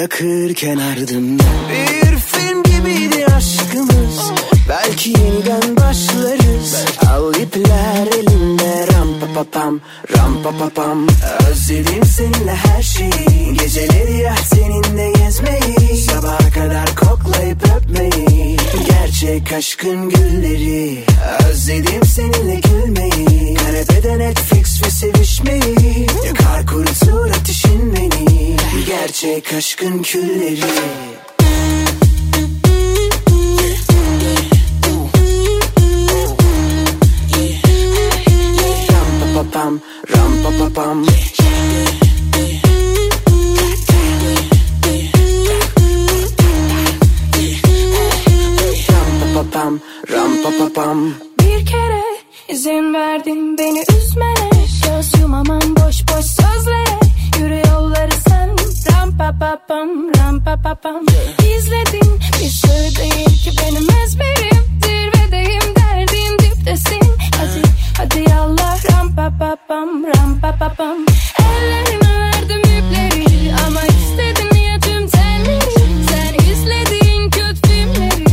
Bırakırken ardımda Bir film gibiydi aşkımız. Belki yeniden başlarız. Al ipler elimde Ram pa pa pam Ram pa pa pam Özledim seninle her şeyi. Geceleri ya seninle gezmeyi. Sabaha kadar koklayıp öpmeyi. Gerçek aşkın gülleri. Özledim seninle gülmeyi. Kanepede Netflix ve sevişmeyi. Yakar kurutur ateşin beni. Gerçek aşkın külleri pam, ram pa pa pam. Pam, ram pa pa pam. Bir kere izin verdin beni üzmene Göz yumamam boş boş sözlere Yürü yolları sen. Ram pa pa pam ram pa pa pam. İzledin bir sır değil ki benim ezberim Zirvedeyim derdin diptesin Hadi yallah ram pa pa pam ram pa pa pam. Ellerime verdim ipleri ama istedin ya tüm tenleri Sen izlediğin kötü filmleri.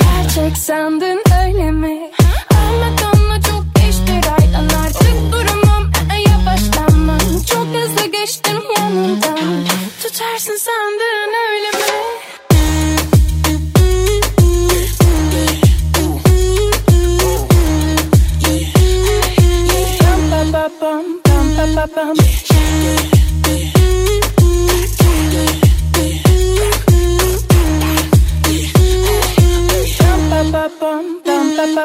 Gerçek sandın öyle mi? Ahmet onunla çok geçti raydan artık duramam e, yavaşlamam Çok hızlı geçtim yanından Tutarsın sandın öyle mi? Pa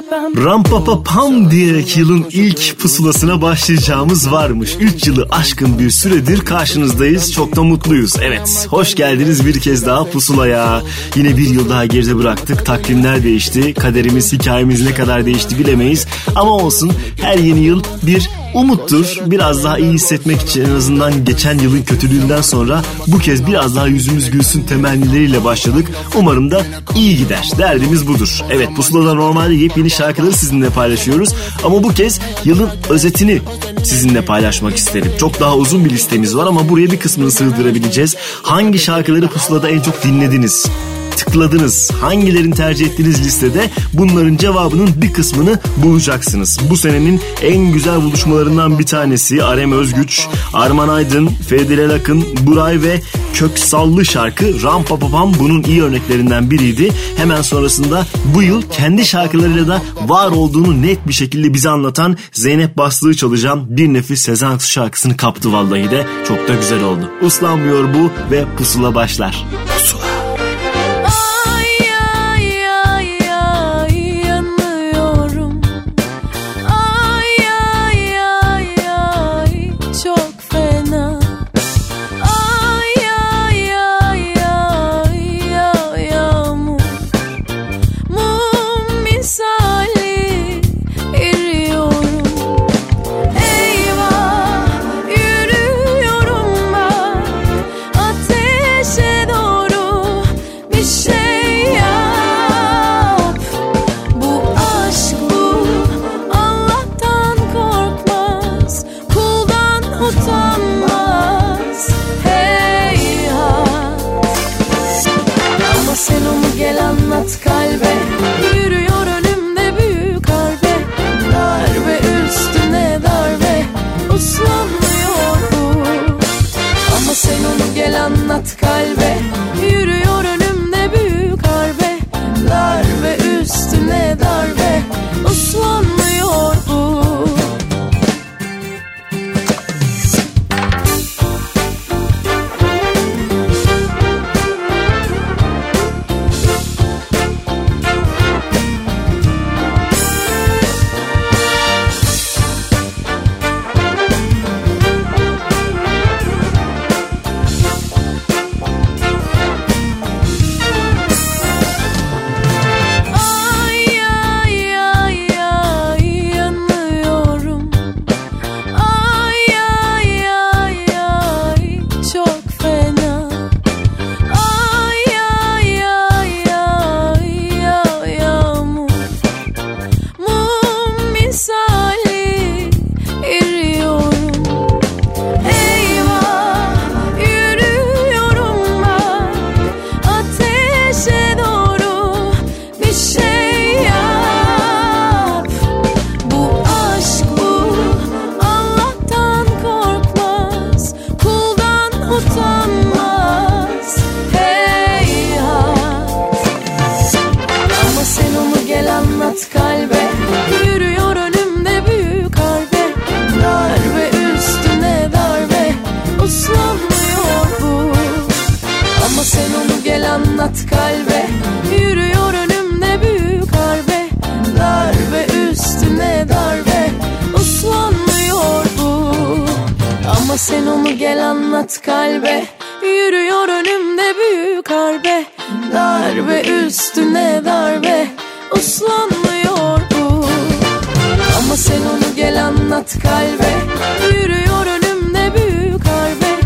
pam. Rampapa pam diyerek yılın ilk pusulasına başlayacağımız varmış. 3 yılı aşkın bir süredir karşınızdayız. Çok da mutluyuz. Evet, hoş geldiniz bir kez daha pusulaya. Yine bir yıl daha geride bıraktık. Takvimler değişti. Kaderimiz, hikayemiz ne kadar değişti bilemeyiz. Ama olsun her yeni yıl bir umuttur. Biraz daha iyi hissetmek için en azından geçen yılın kötülüğünden sonra bu kez biraz daha yüzümüz gülsün temennileriyle başladık. Umarım da iyi gider. Derdimiz budur. Evet pusulada normalde yepyeni şarkıları sizinle paylaşıyoruz. Ama bu kez yılın özetini sizinle paylaşmak isterim. Çok daha uzun bir listemiz var ama buraya bir kısmını sığdırabileceğiz. Hangi şarkıları pusulada en çok dinlediniz? Tıkladınız? Hangilerini tercih ettiğiniz listede bunların cevabının bir kısmını bulacaksınız. Bu senenin en güzel buluşmalarından bir tanesi Arem Özgüç, Arman Aydın, Fedile Akın, Buray ve Köksallı şarkı Ram Pa Pa Pam bunun iyi örneklerinden biriydi. Hemen sonrasında bu yıl kendi şarkılarıyla da var olduğunu net bir şekilde bize anlatan Zeynep Bastığı çalacağım bir nefis Sezen Aksu şarkısını kaptı vallahi de çok da güzel oldu. Uslanmıyor bu ve pusula başlar. Ay anlat kalbe Yürüyor önümde büyük harbe.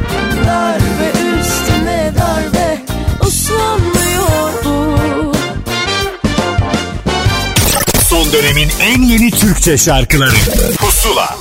Darbe üstüne darbe Uslanmıyor bu Son dönemin en yeni Türkçe şarkıları. Pusula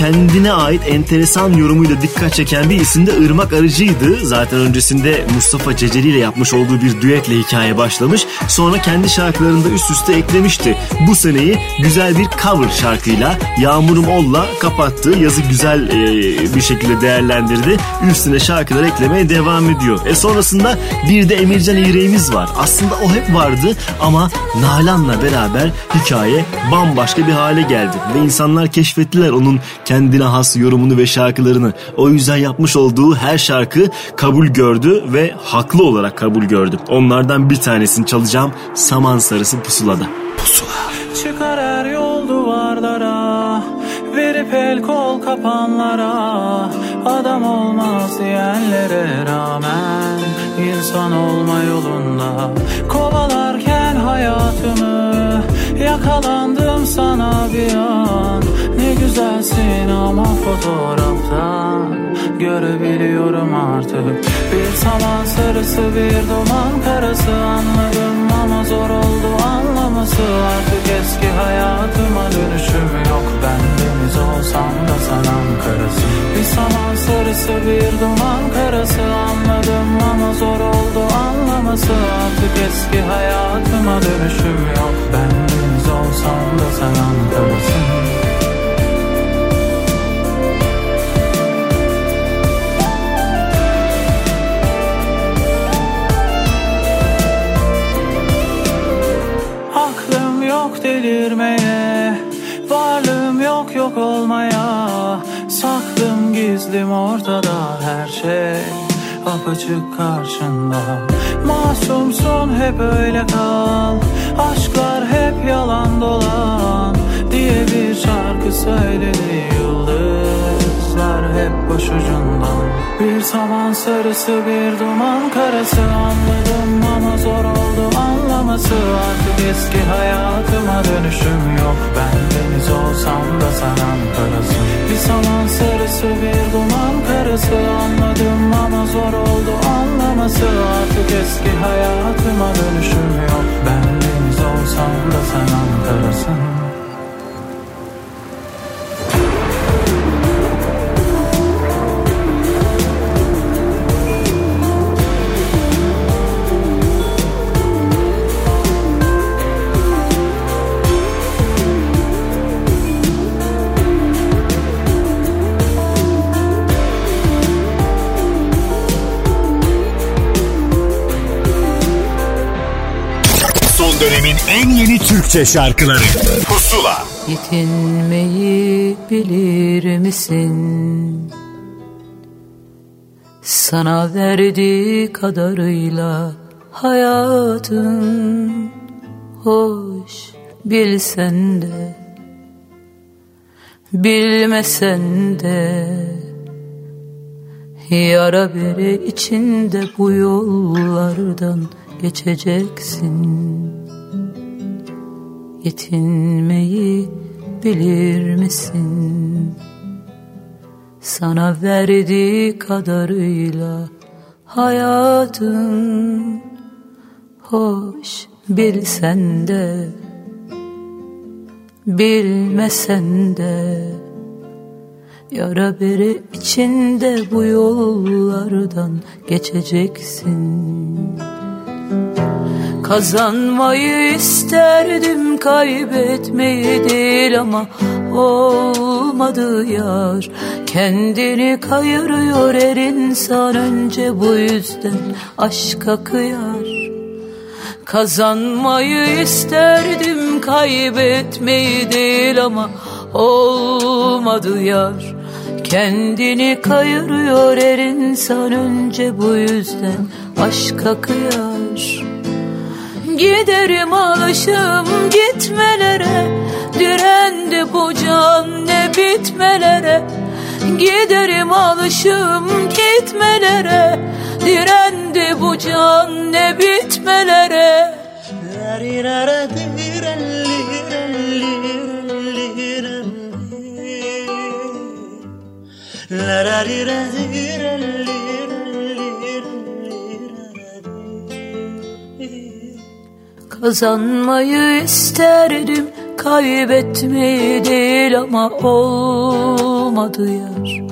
kendine ait enteresan yorumuyla dikkat çeken bir isim de Irmak Arıcı'ydı. Zaten öncesinde Mustafa Ceceli ile yapmış olduğu bir düetle hikaye başlamış. Sonra kendi şarkılarını da üst üste eklemişti. Bu seneyi güzel bir cover şarkıyla Yağmurum Ol'la kapattı. Yazı güzel e, bir şekilde değerlendirdi. Üstüne şarkılar eklemeye devam ediyor. E sonrasında bir de Emircan İğreğimiz var. Aslında o hep vardı ama Nalan'la beraber hikaye bambaşka bir hale geldi. Ve insanlar keşfettiler onun kendine has yorumunu ve şarkılarını. O yüzden yapmış olduğu her şarkı kabul gördü ve haklı olarak kabul gördü. Onlardan bir tanesini çalacağım Saman Sarısı Pusula'da. Pusula. Çıkar her yol duvarlara Verip el kol kapanlara Adam olmaz diyenlere rağmen insan olma yolunda Kovalarken hayatımı Yakalandım sana bir an. Ne güzelsin ama fotoğraftan Görebiliyorum artık. Bir saman sarısı bir duman karası Anladım ama zor oldu anlaması Artık eski hayatıma dönüşüm yok. Ben deniz olsam da sen Ankara'sı. Bir saman sarısı bir duman karası. Anladım ama zor oldu anlaması Artık eski hayatıma dönüşüm yok. Ben deniz olsam da sen Ankara'sın delirmeye Varlığım yok yok olmaya. Saklım gizlim ortada her şey. Apaçık karşında. Masumsun hep öyle kal. Aşklar hep yalan dolan Diye bir şarkı söyle saman sarısı bir duman karası. Anladım ama zor oldu anlaması. Artık eski hayatıma dönüşüm yok. Ben deniz olsam da sen Ankara'sın Bir saman sarısı bir duman karası. Anladım ama zor oldu anlaması. Artık eski hayatıma dönüşüm yok. Ben deniz olsam da sen Ankara'sın dönemin en yeni Türkçe şarkıları. Pusula. Yetinmeyi bilir misin? Sana verdiği kadarıyla hayatın hoş bilsen de bilmesen de yara bere içinde bu yollardan geçeceksin yetinmeyi bilir misin? Sana verdiği kadarıyla hayatın hoş bilsen de bilmesen de Yara bere içinde bu yollardan geçeceksin Kazanmayı isterdim kaybetmeyi değil ama olmadı yar. Kendini kayırıyor her insan önce bu yüzden aşka kıyar. Kazanmayı isterdim kaybetmeyi değil ama olmadı yar. Kendini kayırıyor her insan önce bu yüzden aşka kıyar Giderim alışım gitmelere. Direndi bu can ne bitmelere. Giderim alışım gitmelere. Direndi bu can ne bitmelere. La la Kazanmayı isterdim. Kaybetmeyi değil ama olmadı yar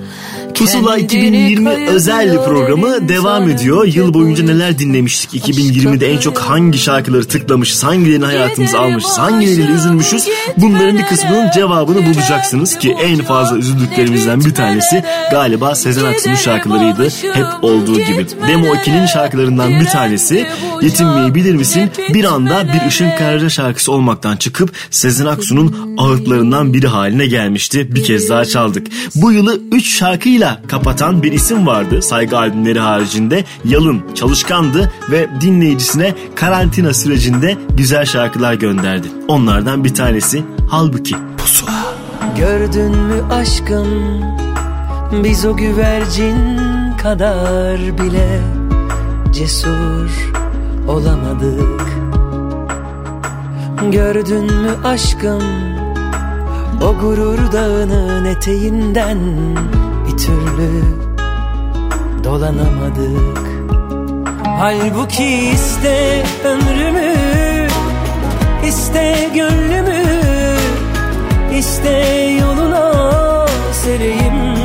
Pusula 2020 özel programı devam ediyor. Yıl boyunca neler dinlemiştik? 2020'de en çok hangi şarkıları tıklamışız? Hangilerini hayatımıza almışız? Hangileriyle üzülmüşüz? Bunların bir kısmının cevabını bulacaksınız ki en fazla üzüldüklerimizden bir tanesi galiba Sezen Aksu'nun şarkılarıydı. Hep olduğu gibi. Demo 2'nin şarkılarından bir tanesi Yetinmeyi bilir misin? Bir anda bir Işın Karaca şarkısı olmaktan çıkıp Sezen Aksu'nun ağıtlarından biri haline gelmişti. Bir kez daha çaldık. Bu yılı 3 şarkıyla şarkıyla kapatan bir isim vardı saygı albümleri haricinde. Yalın, çalışkandı ve dinleyicisine karantina sürecinde güzel şarkılar gönderdi. Onlardan bir tanesi Halbuki Pusula. Gördün mü aşkım biz o güvercin kadar bile cesur olamadık Gördün mü aşkım o gurur dağının eteğinden türlü dolanamadık. Halbuki iste ömrümü iste gönlümü iste yoluna sereyim.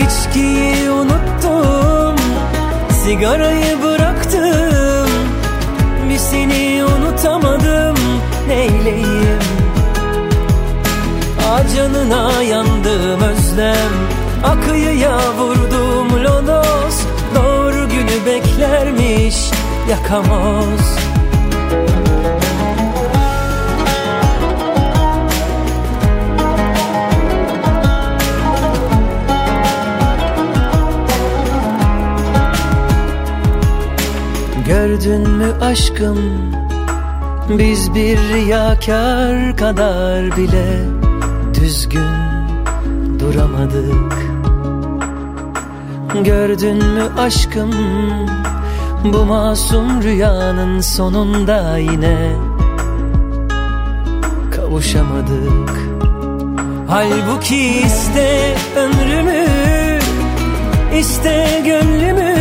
İçkiyi unuttum Sigarayı bıraktım canına yandım özlem. Akıyıya vurdum lodos Doğru günü beklermiş yakamoz Gördün mü aşkım? Biz bir riyakar kadar bile üzgün duramadık. Gördün mü aşkım? Bu masum rüyanın sonunda yine kavuşamadık. Halbuki iste ömrümü iste gönlümü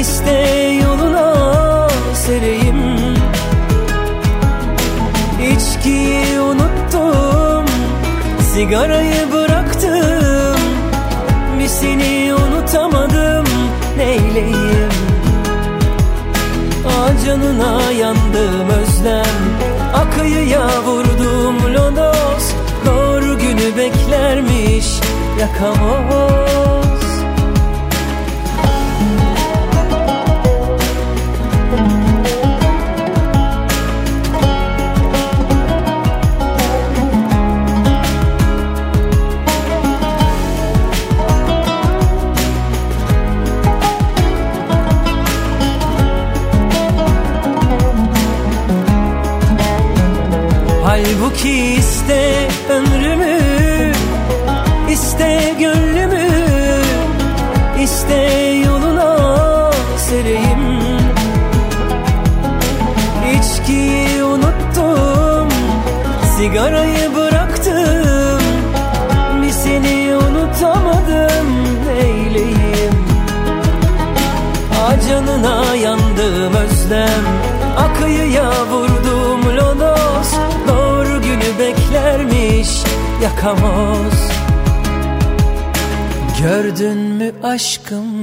iste yoluna sereyim. İçkiyi onu Sigarayı bıraktım. Bir seni unutamadım Neyleyim? Ah canına yandım özlem Akıyıya vurdum lodos. Doğru günü beklermiş Yakamoz ki iste ömrüm yakamoz Gördün mü aşkım?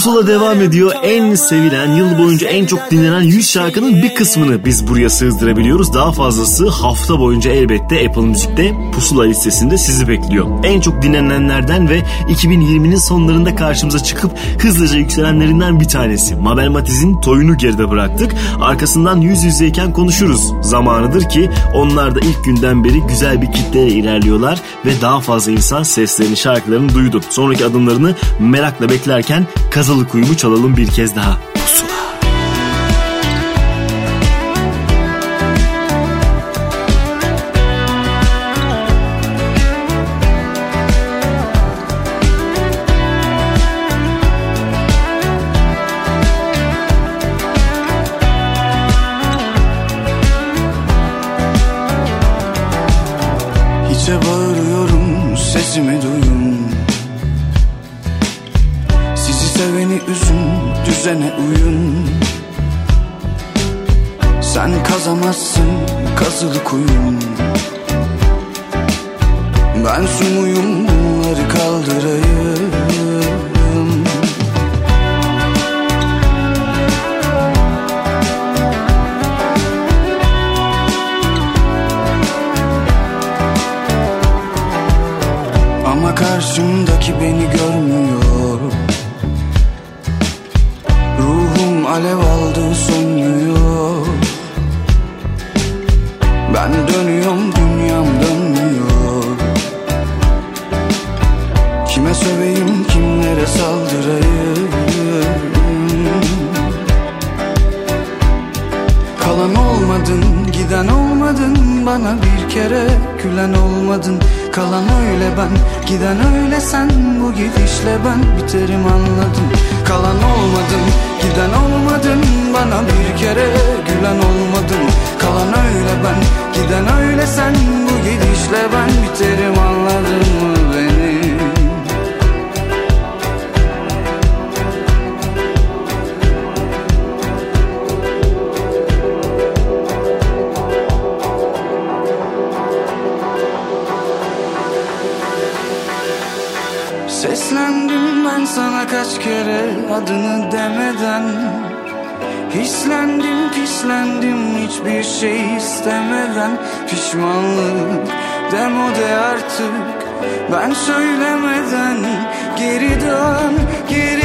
Pusula devam ediyor. En sevilen, yıl boyunca en çok dinlenen 100 şarkının bir kısmını biz buraya sığdırabiliyoruz. Daha fazlası hafta boyunca elbette Apple Müzik'te Pusula listesinde sizi bekliyor. En çok dinlenenlerden ve 2020'nin sonlarında karşımıza çıkıp hızlıca yükselenlerinden bir tanesi. Mabel Matiz'in Toyunu geride bıraktık. Arkasından yüz yüzeyken konuşuruz. Zamanıdır ki onlar da ilk günden beri güzel bir kitleyle ilerliyorlar ve daha fazla insan seslerini, şarkılarını duydu. Sonraki adımlarını merakla beklerken Kazılı Kuyumu çalalım bir kez daha. Olmadın, giden olmadın Bana bir kere gülen olmadın. Kalan öyle ben, giden öyle sen Bu gidişle ben biterim anladın. Kalan olmadın, giden olmadın Bana bir kere gülen olmadın. Kalan öyle ben, giden öyle sen Bu gidişle ben biterim anladın ben sana kaç kere adını demeden Hislendim pislendim hiçbir şey istemeden Pişmanlık demode artık ben söylemeden Geri dön, geri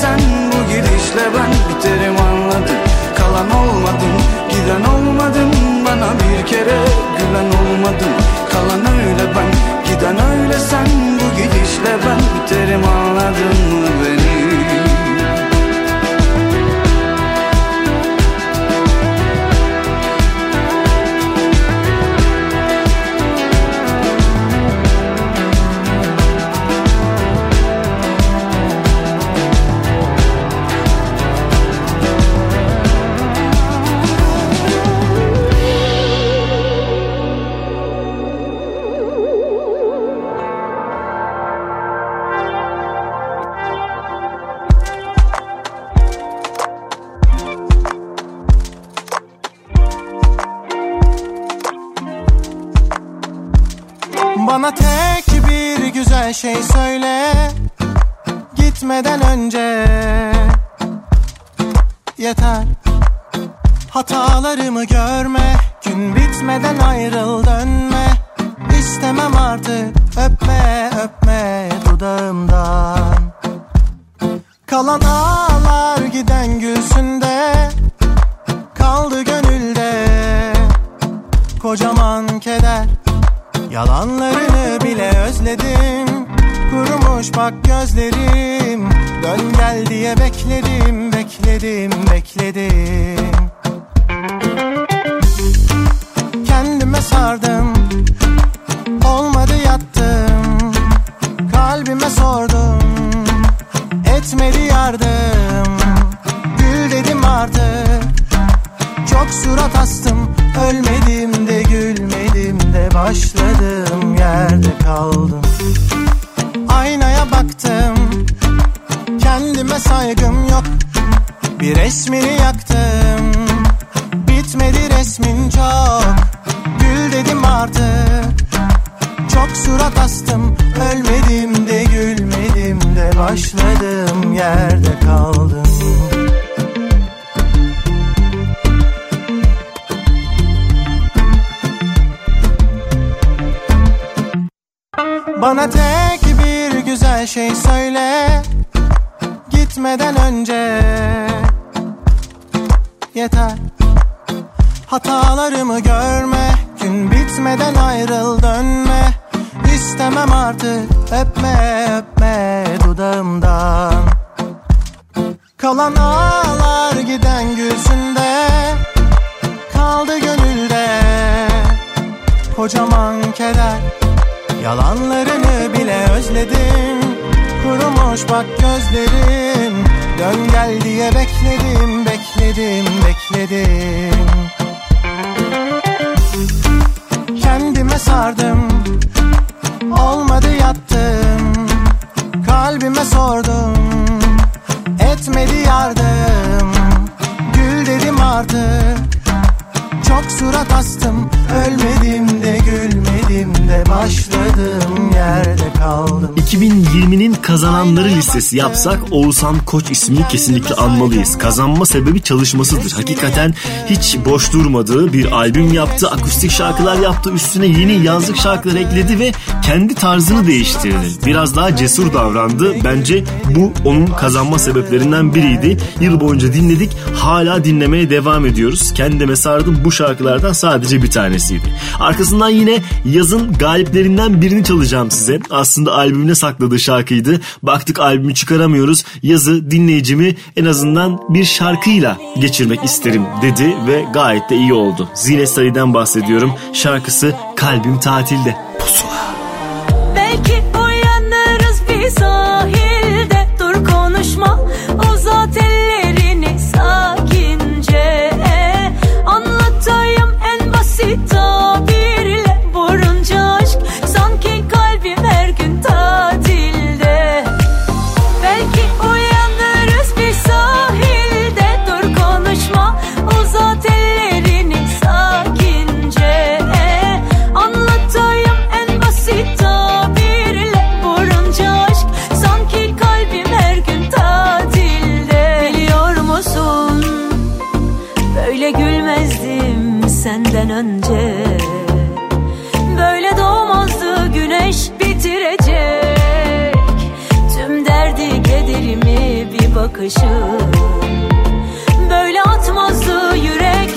sen Bu gidişle ben biterim anladın Kalan olmadın, giden olmadın Bana bir kere gülen olmadın Kalan öyle ben, giden öyle sen Bu gidişle ben biterim anladın mı beni? Saygım yok. Bir resmini yaktım. Bitmedi resmin çok. Gül dedim artık. Çok surat astım. Ölmedim de gülmedim de Başladım. Yerde kaldım. Bana tek bir güzel şey söyle Gitmeden önce Yeter. Hatalarımı görme Gün bitmeden ayrıl dönme. İstemem artık öpme öpme dudağımdan. Kalan ağlar giden gülsünde Kaldı gönülde Kocaman keder. Yalanlarını bile özledim Kurumuş bak gözlerim. Dön gel diye bekledim Bekledim bekledim. Kendime sardım Olmadı yattım. Kalbime sordum Etmedi yardım. Gül dedim artık Çok surat astım Ölmedim de gülmedim de Başladım yerde kaldım 2020'nin kazananları listesi yapsak Oğuzhan Koç ismini kesinlikle anmalıyız. Kazanma sebebi çalışmasıdır. Hakikaten hiç boş durmadığı bir albüm yaptı, akustik şarkılar yaptı, üstüne yeni yazlık şarkılar ekledi ve kendi tarzını değiştirdi. Biraz daha cesur davrandı. Bence bu onun kazanma sebeplerinden biriydi. Yıl boyunca dinledik, hala dinlemeye devam ediyoruz. Kendime sardım bu şarkılardan sadece bir tanesiydi. Arkasından yine yazın galiplerinden birini çalacağım size. Aslında albümüne sakladığı şarkıydı. Baktık albümü çıkaramıyoruz. Yazı dinleyicimi en azından bir şarkıyla geçirmek isterim dedi ve gayet de iyi oldu. Zine Sarı'dan bahsediyorum. Şarkısı Kalbim Tatilde. Pusula. Belki bakışın. Böyle atmazdı yürek.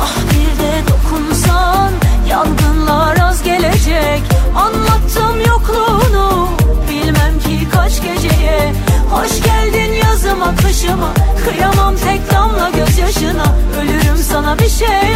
Ah bir de dokunsan yangınlar az gelecek. Anlattım yokluğunu bilmem ki kaç geceye. Hoş geldin yazıma kışıma Kıyamam tek damla gözyaşına. Ölürüm sana bir şey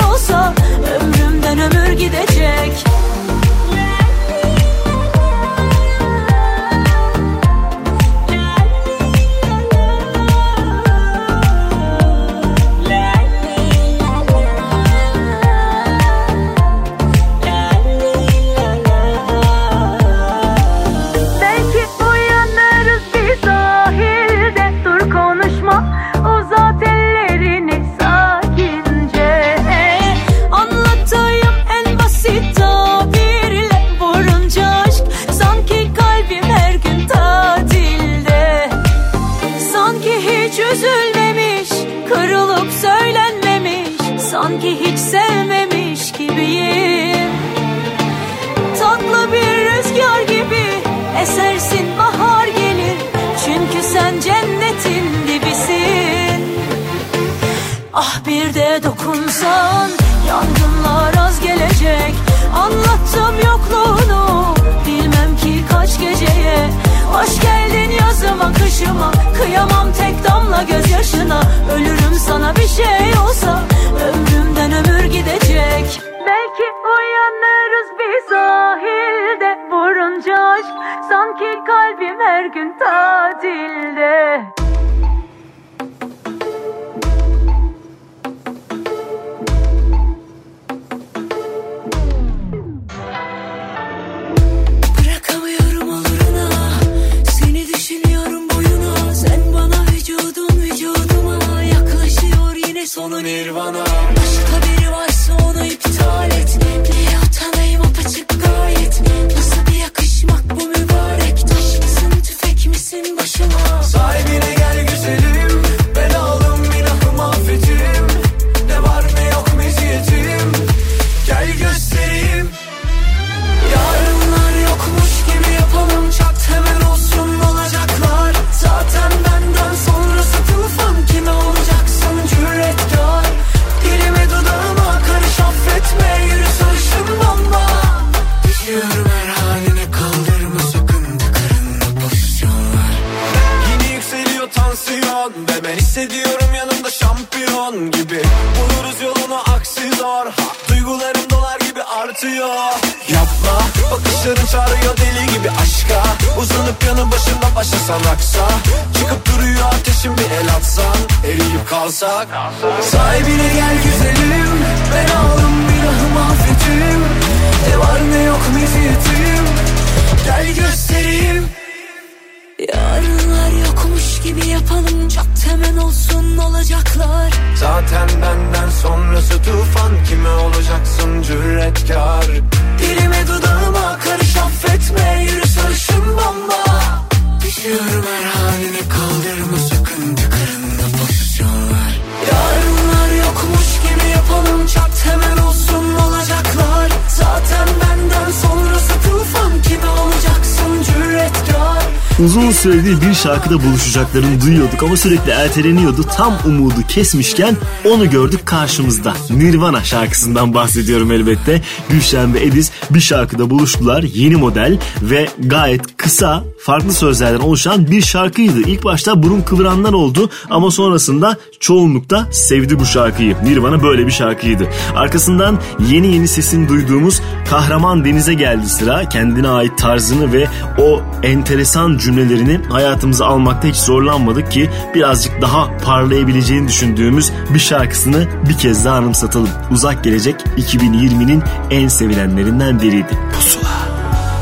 Uzun süredir bir şarkıda buluşacaklarını duyuyorduk ama sürekli erteleniyordu. Tam umudu kesmişken onu gördük karşımızda. Nirvana şarkısından bahsediyorum elbette. Gülşen ve Ediz bir şarkıda buluştular. Yeni model ve gayet kısa farklı sözlerden oluşan bir şarkıydı. İlk başta burun kıvıranlar oldu ama sonrasında çoğunlukta sevdi bu şarkıyı. Nirvana böyle bir şarkıydı. Arkasından yeni yeni sesini duyduğumuz Kahraman Deniz'e geldi sıra. Kendine ait tarzını ve o enteresan cümlelerini hayatımıza almakta hiç zorlanmadık ki birazcık daha parlayabileceğini düşündüğümüz bir şarkısını bir kez daha anımsatalım. Uzak Gelecek 2020'nin en sevilenlerinden biriydi. Pusula.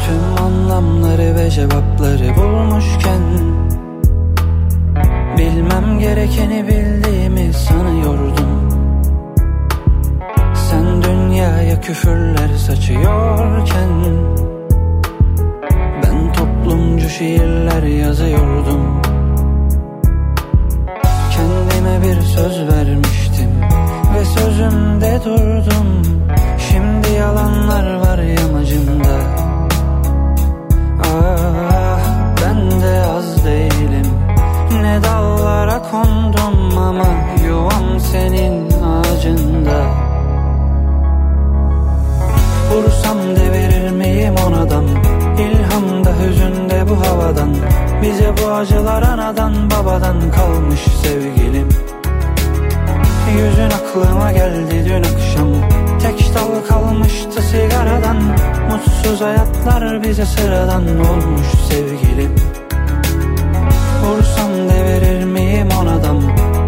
Tüm anlamları ve cevapları bulmuşken Bilmem gerekeni bildiğimi sanıyordum Sen dünyaya küfürler saçıyorken Ben toplumcu şiirler yazıyordum Kendime bir söz vermiştim Ve sözümde durdum. Şimdi yalanlar var yamacımda. Ah ben de az değilim. Ne dallara kondum ama yuvam senin ağacında. Vursam devirir miyim onadan? İlhamda hüzünde bu havadan. Bize bu acılar anadan babadan kalmış sevgilim Yüzün aklıma geldi dün akşam. Tek dal kalmıştı sigaradan. Mutsuz hayatlar bize sıradan olmuş sevgilim Vursam devirir miyim onadan?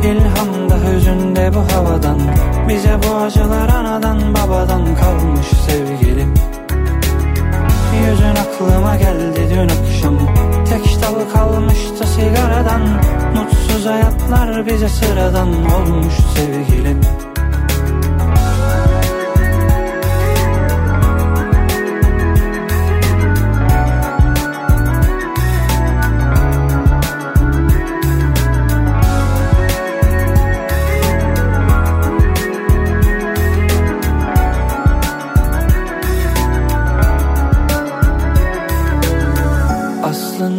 İlhamda hüzünde bu havadan. Bize bu acılar anadan babadan kalmış sevgilim. Yüzün aklıma geldi dün akşam Tek dal kalmıştı sigaradan. Mutsuz hayatlar bize sıradan olmuş sevgilim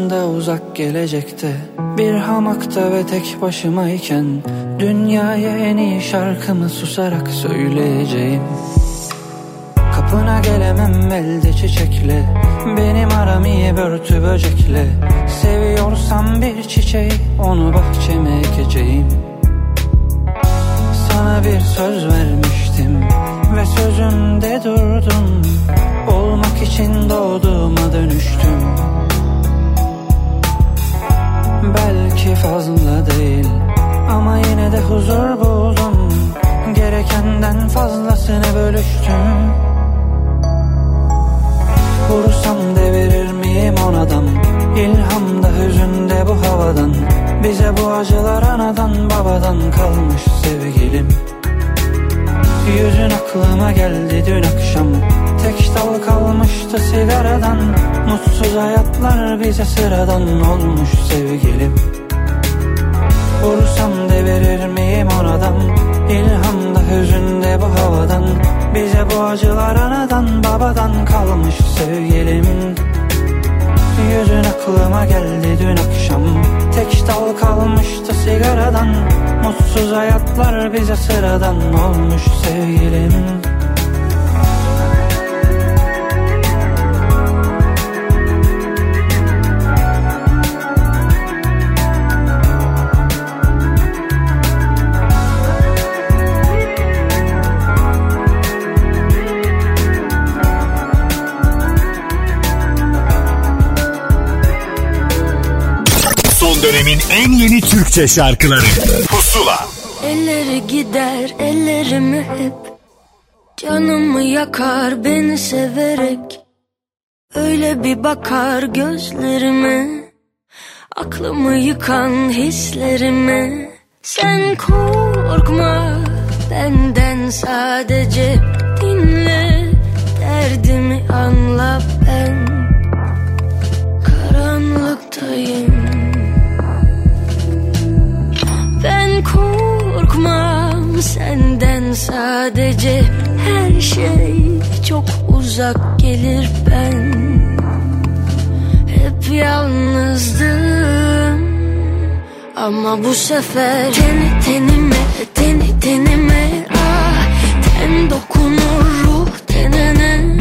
Aslında uzak gelecekte Bir hamakta ve tek başımayken Dünyaya en iyi şarkımı susarak söyleyeceğim. Kapına gelemem elde çiçekle Benim aram iyi börtü böcekle. Seviyorsam bir çiçeği onu bahçeme ekeceğim. Sana bir söz vermiştim ve sözümde durdum. Olmak için doğduğuma Gerekenden fazlasını bölüştüm. Vursam devirir miyim onadan? İlhamda hüzünde bu havadan. Bize bu acılar anadan babadan kalmış sevgilim. Yüzün aklıma geldi dün akşam. Tek dal kalmıştı sigaradan. Mutsuz hayatlar bize sıradan olmuş sevgilim. Vursam devirir miyim oradan İlhamda hüzünde bu havadan Bize bu acılar anadan babadan kalmış sevgilim. Yüzün aklıma geldi dün akşam Tek dal kalmıştı sigaradan. Mutsuz hayatlar bize sıradan olmuş sevgilim en yeni Türkçe şarkıları. Pusula. Elleri gider ellerimi hep. Canımı yakar beni severek. Öyle bir bakar gözlerime. Aklımı yıkan hislerime. Sen korkma benden sadece dinle. Derdimi anla ben. Karanlıktayım senden sadece Her şey. Çok uzak gelir ben. Hep yalnızdım. Ama bu sefer Teni tenime, teni tenime. Ah, ten dokunur ruh tenene.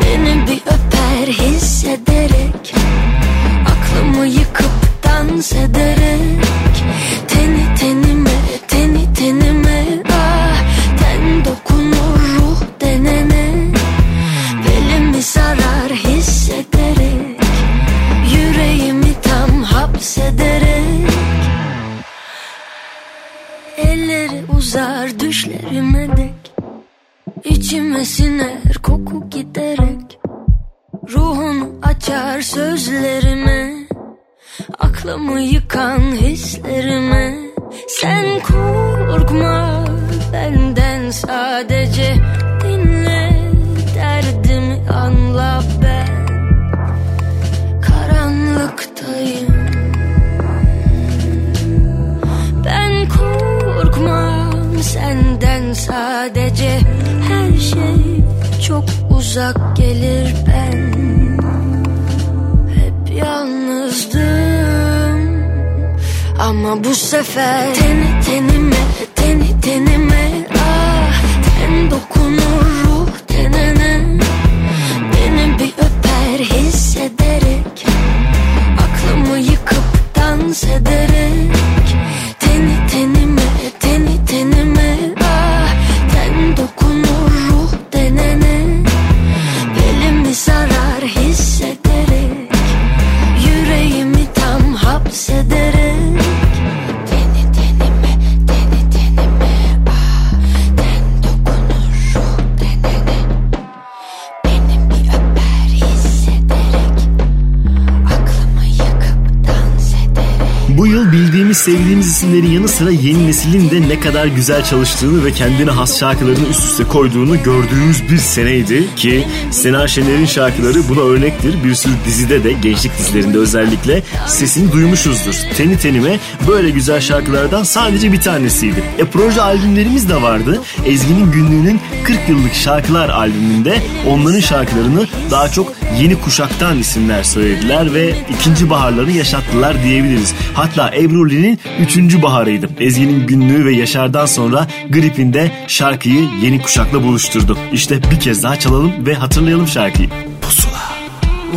Beni bir öper hissederek. Aklımı yıkıp dans ederek hapsederek Elleri uzar düşlerime dek İçime siner koku giderek Ruhunu açar sözlerime Aklımı yıkan hislerime Sen korkma benden sadece Dinle derdimi anla ben senden sadece Her şey çok uzak gelir ben. Hep yalnızdım Ama bu sefer Teni tenime, teni tenime Ah, ten dokunur ruh tenene. Beni bir öper hissederek Aklımı yıkıp dans ederek isimlerin yanı sıra yeni neslin de ne kadar güzel çalıştığını ve kendine has şarkılarını üst üste koyduğunu gördüğümüz bir seneydi ki Sena Şener'in şarkıları buna örnektir. Bir sürü dizide de gençlik dizilerinde özellikle sesini duymuşuzdur. Teni tenime böyle güzel şarkılardan sadece bir tanesiydi. E proje albümlerimiz de vardı. Ezgi'nin günlüğünün 40 yıllık şarkılar albümünde onların şarkılarını daha çok yeni kuşaktan isimler söylediler ve ikinci baharları yaşattılar diyebiliriz. Hatta Ebru'nun üçüncü baharıydı. Ezgi'nin günlüğü ve Yaşar'dan sonra Grip'inde şarkıyı yeni kuşakla buluşturdu. İşte bir kez daha çalalım ve hatırlayalım şarkıyı.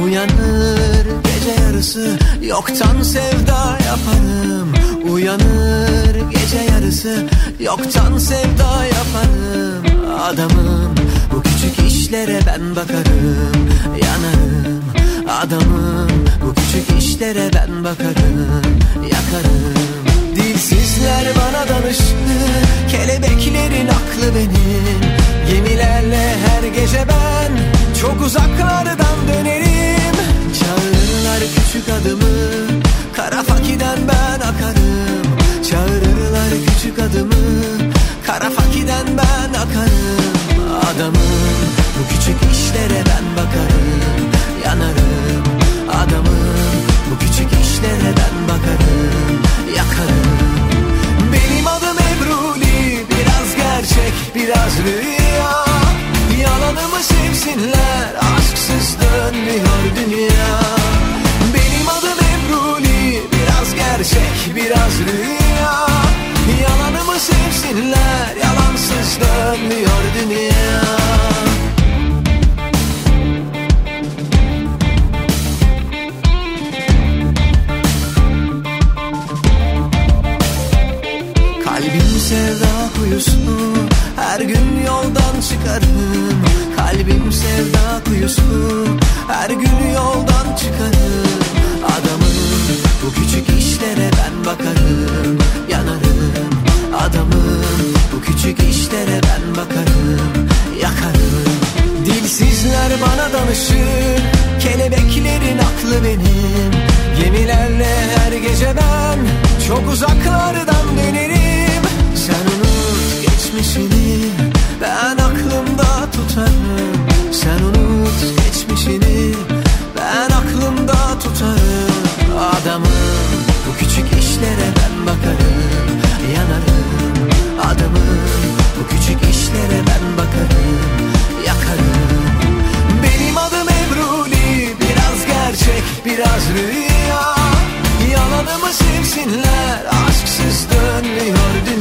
Uyanır gece yarısı yoktan sevda yaparım. Uyanır gece yarısı yoktan sevda yaparım. Adamım bu küçük işlere ben bakarım. Yanarım. Adamım bu küçük işlere ben bakarım. Yakarım Dilsizler bana danıştı Kelebeklerin aklı benim. Gemilerle her gece ben Çok uzaklardan dönerim. Çağırırlar küçük adımı Kara fakiden ben akarım. Çağırırlar küçük adımı Kara fakiden ben yakarım adamım Bu küçük işlere ben bakarım yanarım. Adamım Bu küçük işlere ben bakarım yakarım gerçek biraz rüya. Yalanımı sevsinler aşksız dönmüyor dünya. Benim adım Ebruli biraz gerçek biraz rüya. Yalanımı sevsinler yalansız dönmüyor dünya sevda kuyusu Her gün yoldan çıkarım. Kalbim sevda kuyusu Her gün yoldan çıkarım. Adamım bu küçük işlere ben bakarım Yanarım. Adamım bu küçük işlere ben bakarım Yakarım. Dilsizler bana danışır Kelebeklerin aklı benim. Gemilerle her gece ben Çok uzaklardan dönerim geçmişini Ben aklımda tutarım. Sen unut geçmişini. Ben aklımda tutarım. Adamım bu küçük işlere ben bakarım. Yanarım. Adamım bu küçük işlere ben bakarım. Yakarım. Benim adım Ebruli Biraz gerçek biraz rüya. Yalanımı sevsinler. Aşksız dönmüyor dünya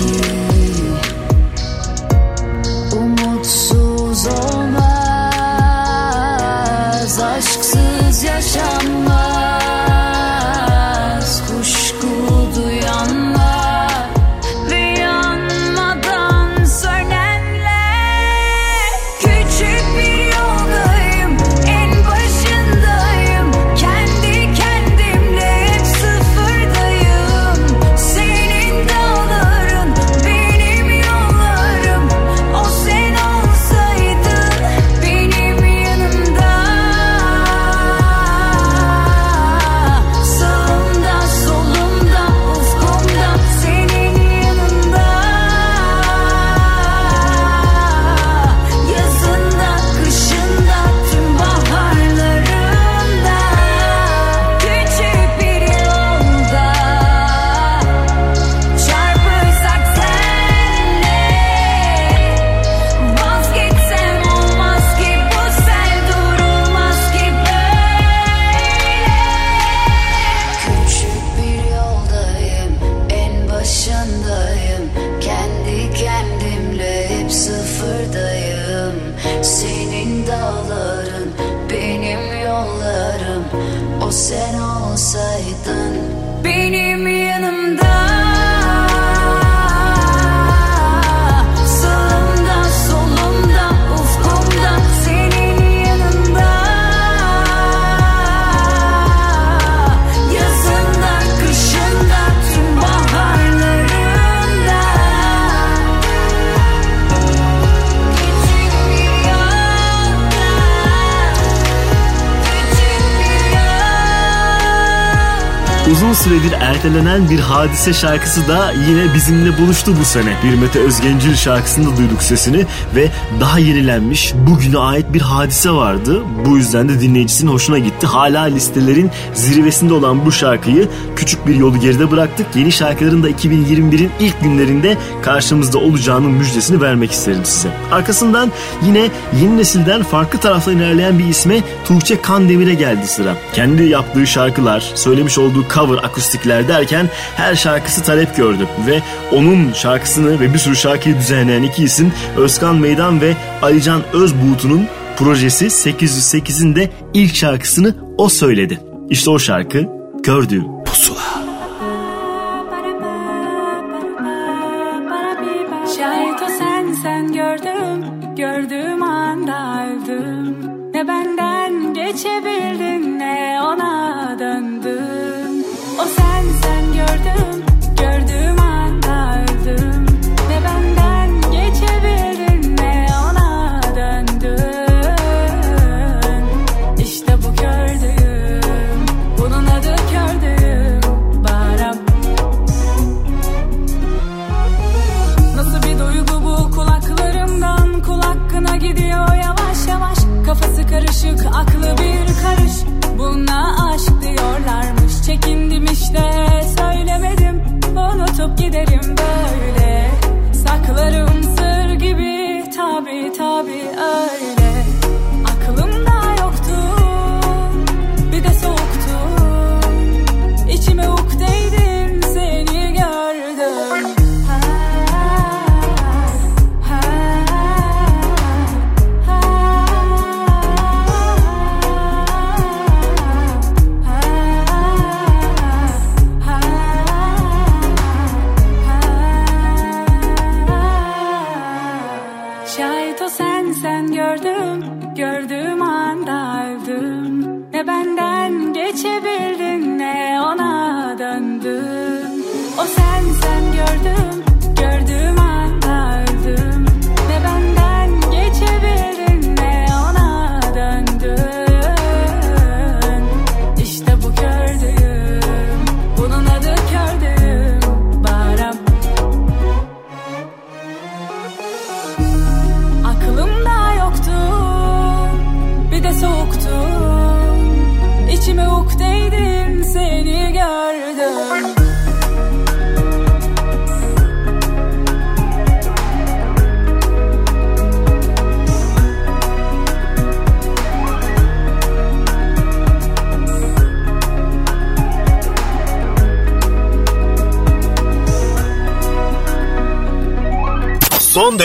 peki ertelenen bir hadise şarkısı da yine bizimle buluştu bu sene. Bir Mete Özgencil şarkısında duyduk sesini ve daha yenilenmiş bugüne ait bir hadise vardı. Bu yüzden de dinleyicisinin hoşuna gitti. Hala listelerin zirvesinde olan bu şarkıyı küçük bir yolu geride bıraktık. Yeni şarkıların da 2021'in ilk günlerinde karşımızda olacağının müjdesini vermek isterim size. Arkasından yine yeni nesilden farklı taraftan ilerleyen bir isme Tuğçe Kandemir'e geldi sıra. Kendi yaptığı şarkılar, söylemiş olduğu cover akustikler derken her şarkısı talep gördü ve onun şarkısını ve bir sürü şarkıyı düzenleyen iki isim Özkan Meydan ve Alican Özbuğut'un projesi 808'in de ilk şarkısını o söyledi. İşte o şarkı Gördüğüm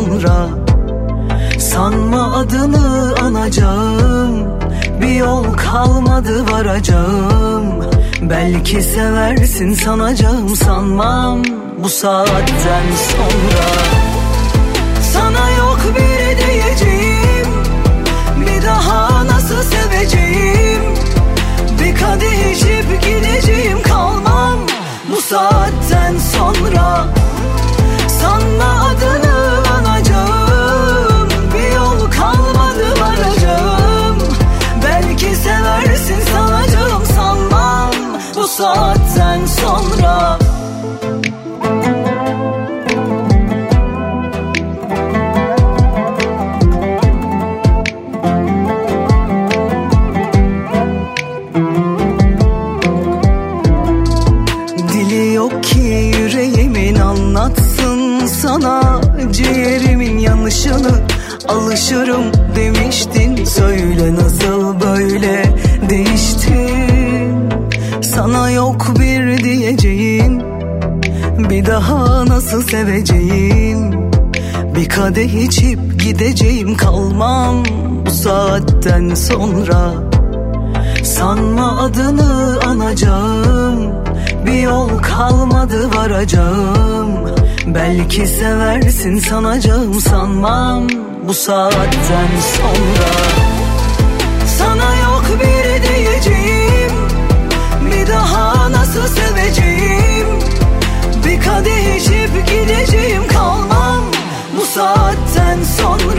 Sonra Sanma adını anacağım. Bir yol kalmadı varacağım. Belki seversin sanacağım sanmam. Bu saatten sonra Sana yok bir diyeceğim. Bir daha nasıl seveceğim? Bir kadeh içip gideceğim kalmam. Bu saatten sonra Sanma alışırım demiştin. Söyle nasıl böyle değiştin? Sana yok bir diyeceğim. Bir daha nasıl seveceğim? Bir kadeh içip gideceğim kalmam Bu saatten sonra. Sanma adını anacağım Bir yol kalmadı varacağım. Belki seversin sanacağım sanmam Bu saatten sonra. Sana yok bir diyeceğim Bir daha nasıl seveceğim? Bir kadeh içip gideceğim kalmam Bu saatten sonra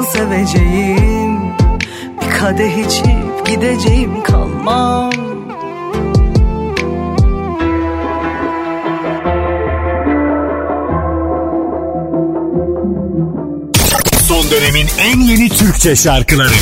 nasıl seveceğim? Bir kadeh içip gideceğim kalmam. Son dönemin en yeni Türkçe şarkıları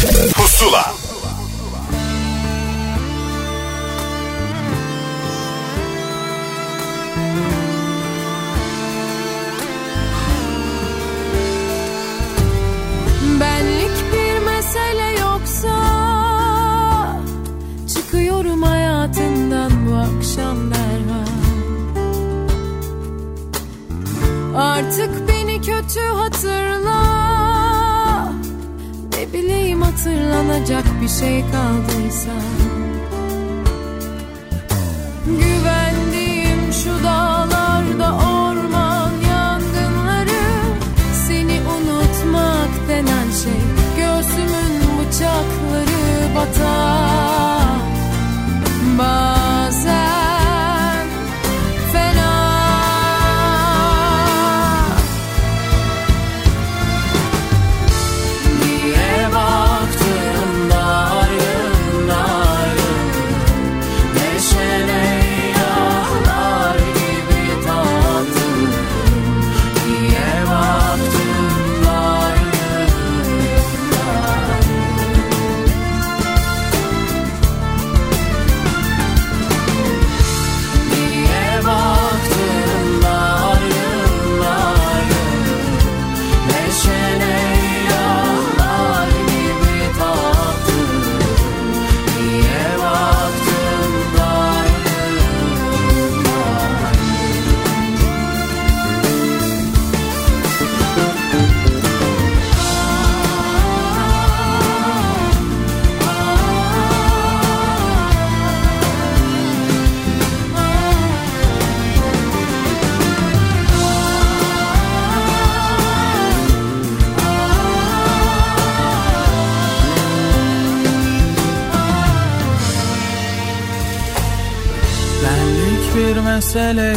mesele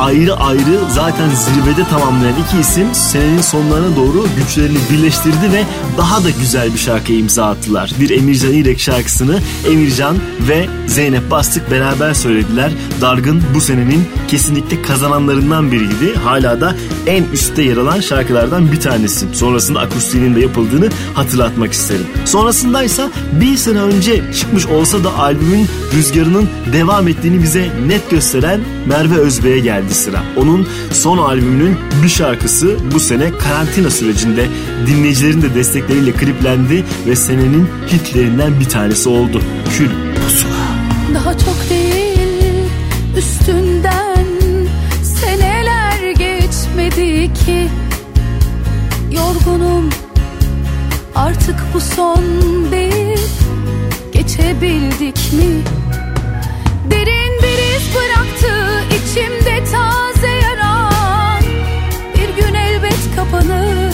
ayrı ayrı zaten zirvede tamamlayan iki isim senenin sonlarına doğru güçlerini birleştirdi ve daha da güzel bir şarkıya imza attılar. Bir Emircan İrek şarkısını Emircan ve Zeynep Bastık beraber söylediler. Dargın bu senenin kesinlikle kazananlarından biriydi. Hala da en üstte yer alan şarkılardan bir tanesi. Sonrasında akustiğinin de yapıldığını hatırlatmak isterim. Sonrasındaysa bir sene önce çıkmış olsa da albümün rüzgarının devam ettiğini bize net gösteren Merve Özbey'e geldi sıra. Onun son albümünün bir şarkısı bu sene karantina sürecinde dinleyicilerin de destekleriyle kliplendi ve senenin hitlerinden bir tanesi oldu. Kül Pusula. Daha çok değil üstünden seneler geçmedi ki Yorgunum artık bu son değil geçebildik mi? İçimde taze yaran. Bir gün elbet kapanır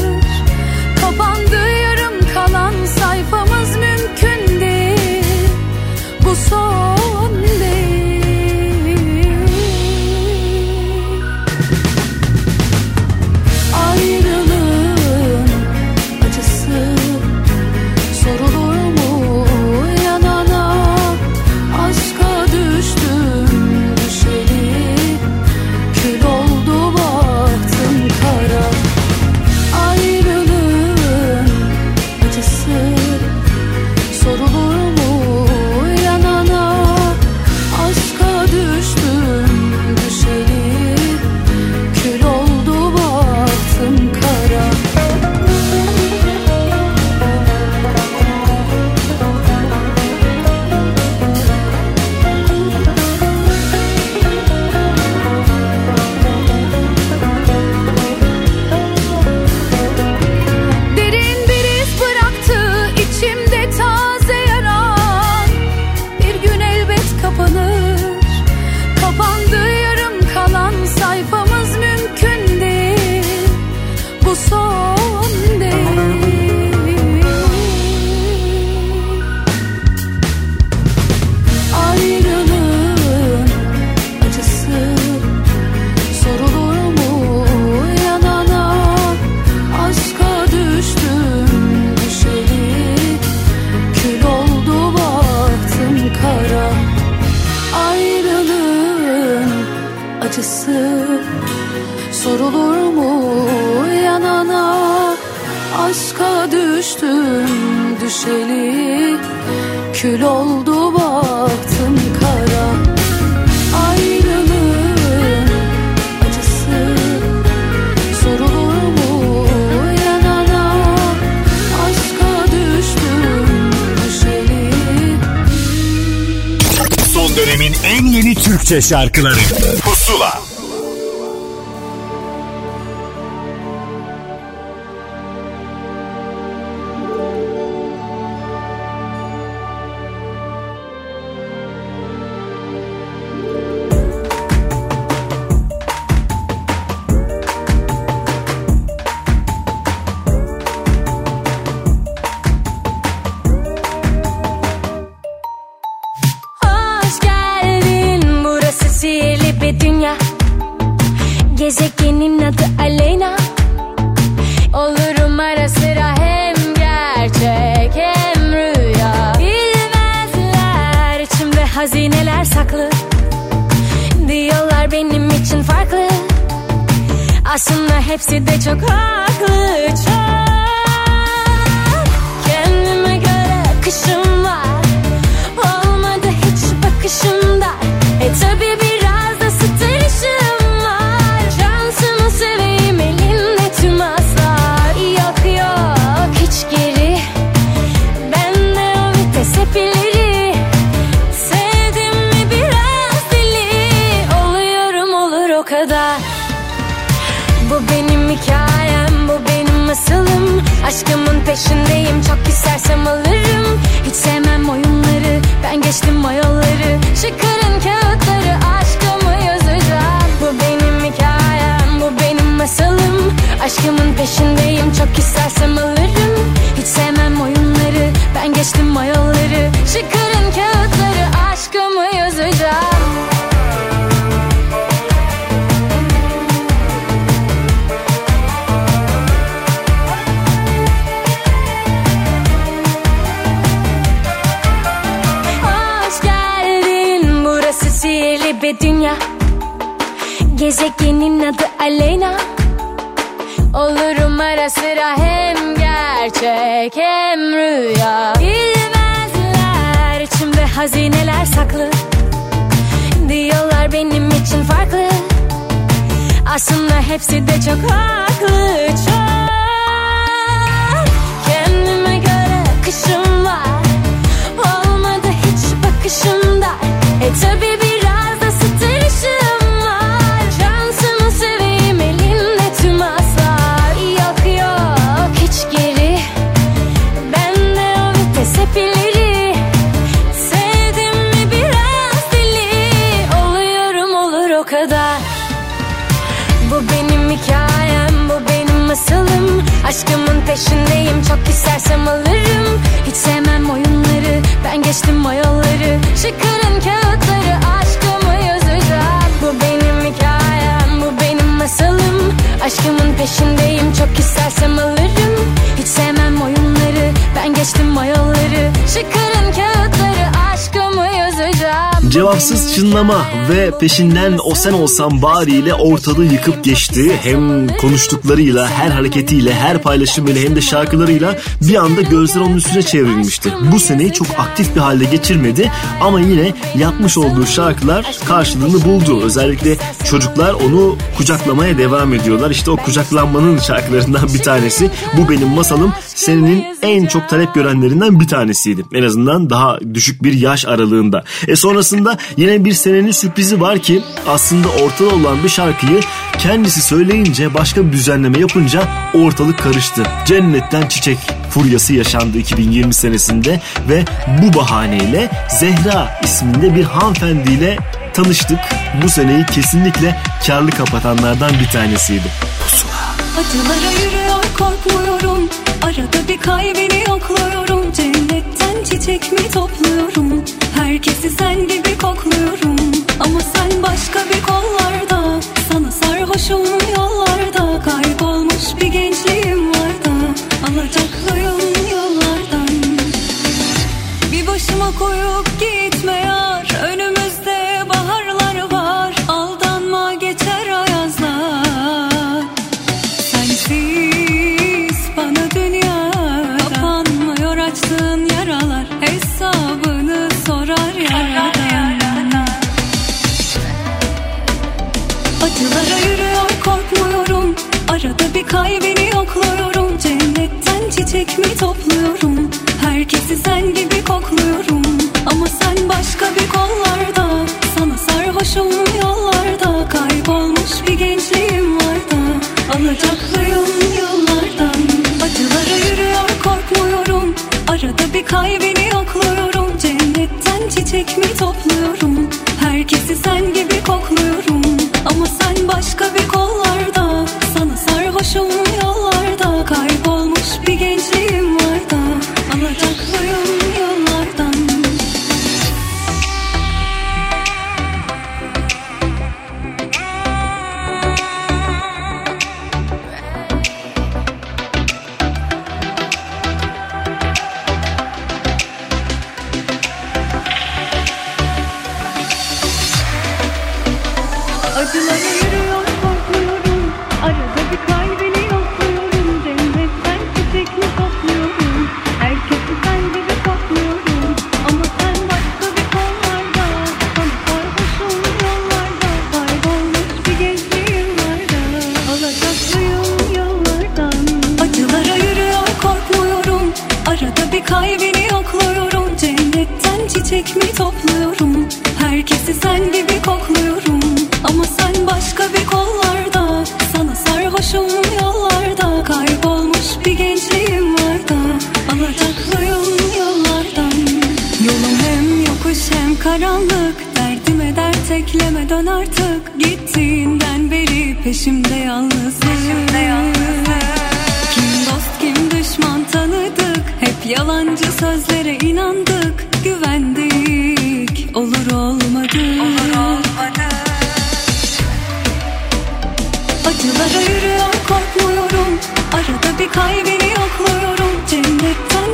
Türkçe şarkıları bir dünya. Gezegenin adı Aleyna. Olurum ara sıra hem gerçek hem rüya. Bilmezler içimde hazineler saklı. Diyorlar benim için farklı. Aslında hepsi de çok haklı çok. Kendime göre akışım var. Olmadı hiç bakışımda. E tabi biraz Aşkımın peşindeyim, çok istersem alırım. Hiç sevmem oyunları, ben geçtim o yolları Çıkarın kağıtları, aşkımı yazacağım. Bu benim hikayem, bu benim masalım. Aşkımın peşindeyim, çok istersem alırım. Hiç sevmem oyunları, ben geçtim o yolları Çıkarın kağıtları, aşkımı yazacağım Bir dünya Gezegenin adı Aleyna. Olurum ara sıra hem gerçek hem rüya. Bilmezler içimde hazineler saklı. Diyorlar benim için farklı. Aslında hepsi de çok haklı Çok. Kendime göre akışım var. Olmadı hiç bakışım dar E tabi biraz Aşkımın peşindeyim çok istersem alırım. Hiç sevmem oyunları ben geçtim o yolları Çıkarın kağıtları aşkımı yazacağım Bu benim hikayem bu benim masalım Aşkımın peşindeyim. Çok istersem alırım. Hiç sevmem oyunları. Ben geçtim o yolları Çıkarın kağıtları aşkımı yazacağım. Cevapsız çınlama ve peşinden o sen olsan bari ile ortalığı yıkıp geçti. Hem konuştuklarıyla, her hareketiyle, her paylaşımıyla hem de şarkılarıyla bir anda gözler onun üstüne çevrilmişti. Bu seneyi çok aktif bir halde geçirmedi ama yine yapmış olduğu şarkılar karşılığını buldu. Özellikle çocuklar onu kucaklamaya devam ediyorlar. İşte o kucaklanmanın şarkılarından bir tanesi. Bu benim masalım senenin en çok talep görenlerinden bir tanesiydi. En azından daha düşük bir yaş aralığında. E sonrasında yine bir senenin sürprizi var ki aslında ortada olan bir şarkıyı kendisi söyleyince başka bir düzenleme yapınca ortalık karıştı. Cennetten çiçek furyası yaşandı 2020 senesinde ve bu bahaneyle Zehra isminde bir hanımefendiyle tanıştık. Bu seneyi kesinlikle karlı kapatanlardan bir tanesiydi. Acılara yürüyor korkmuyorum. Arada bir kalbini yokluyorum. Cennetten çiçek mi topluyorum? Herkesi sen gibi kokluyorum. Ama sen başka bir kollarda. Sana sarhoşum yollarda. Kaybolmuş bir gençliğim var da. Alacaklıyım yollardan. Bir başıma koyup gitme yar. Önümüzde kalbini yokluyorum Cennetten çiçek mi topluyorum? Herkesi sen gibi kokluyorum. Ama sen başka bir kollarda Sana sarhoşum yollarda. Kaybolmuş bir gençliğim var da Alacaklıyım yollardan Acılara yürüyor korkmuyorum. Arada bir kalbini yokluyorum Cennetten çiçek mi topluyorum? Herkesi sen gibi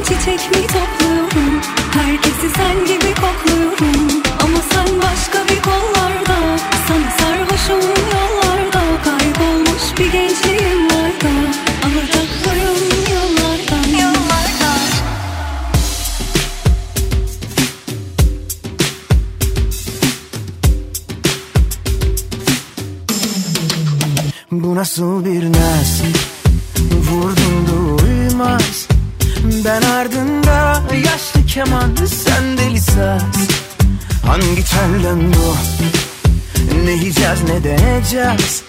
çiçek mi topluyorum ne deneyeceğiz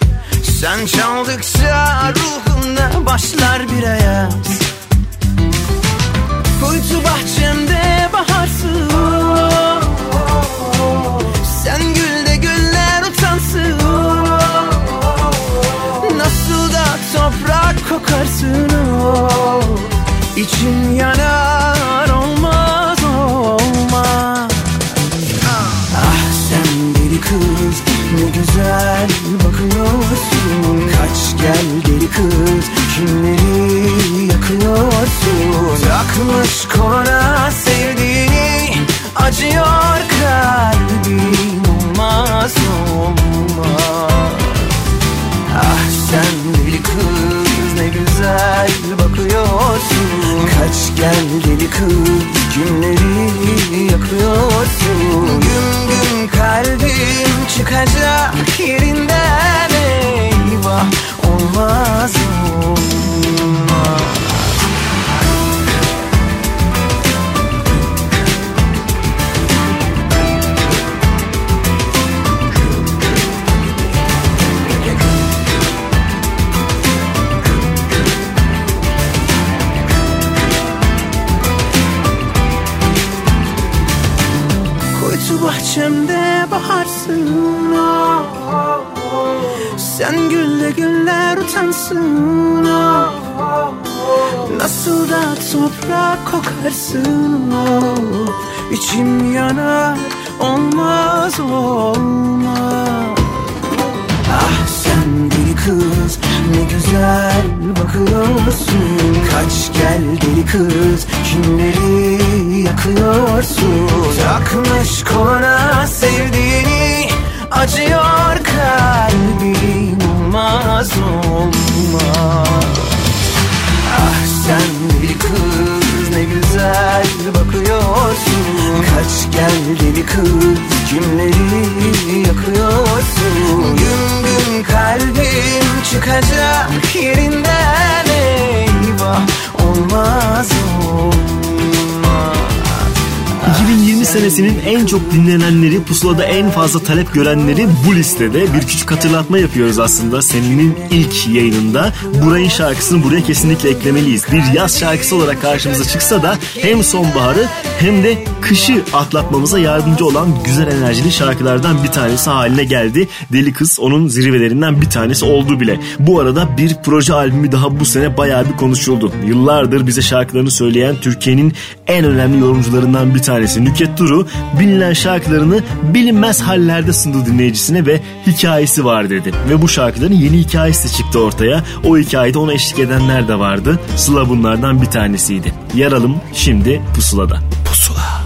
pusulada en fazla talep görenleri bu listede. Bir küçük hatırlatma yapıyoruz aslında. Senin ilk yayınında Buray'ın şarkısını buraya kesinlikle eklemeliyiz. Bir yaz şarkısı olarak karşımıza çıksa da hem sonbaharı hem de kışı atlatmamıza yardımcı olan güzel enerjili şarkılardan bir tanesi haline geldi. Deli Kız onun zirvelerinden bir tanesi oldu bile. Bu arada bir proje albümü daha bu sene bayağı bir konuşuldu. Yıllardır bize şarkılarını söyleyen Türkiye'nin en önemli yorumcularından bir tanesi Nüket Duru bilinen şarkılarını bilinmez hallerde sundu dinleyicisine ve hikayesi var dedi. Ve bu şarkıların yeni hikayesi de çıktı ortaya. O hikayede ona eşlik edenler de vardı. Sıla bunlardan bir tanesiydi. Yaralım şimdi pusulada. Pusula.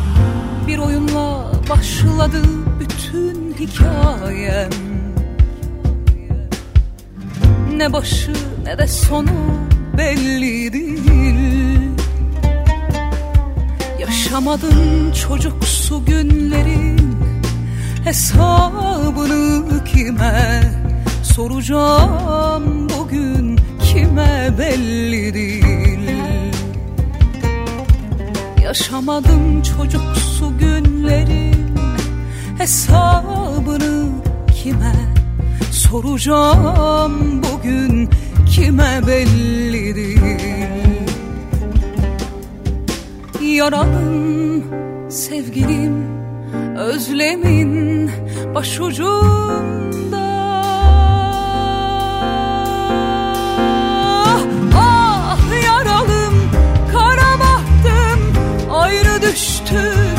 Bir oyunla başladı bütün hikayem Ne başı ne de sonu belli değil Yaşamadım çocuksu günlerin Hesabını kime soracağım bugün kime belli değil Yaşamadım çocuksu günlerin hesabını kime soracağım bugün kime belli değil Yaralım sevgilim özlemin başucumda Ah yaralım kara bahtım ayrı düştük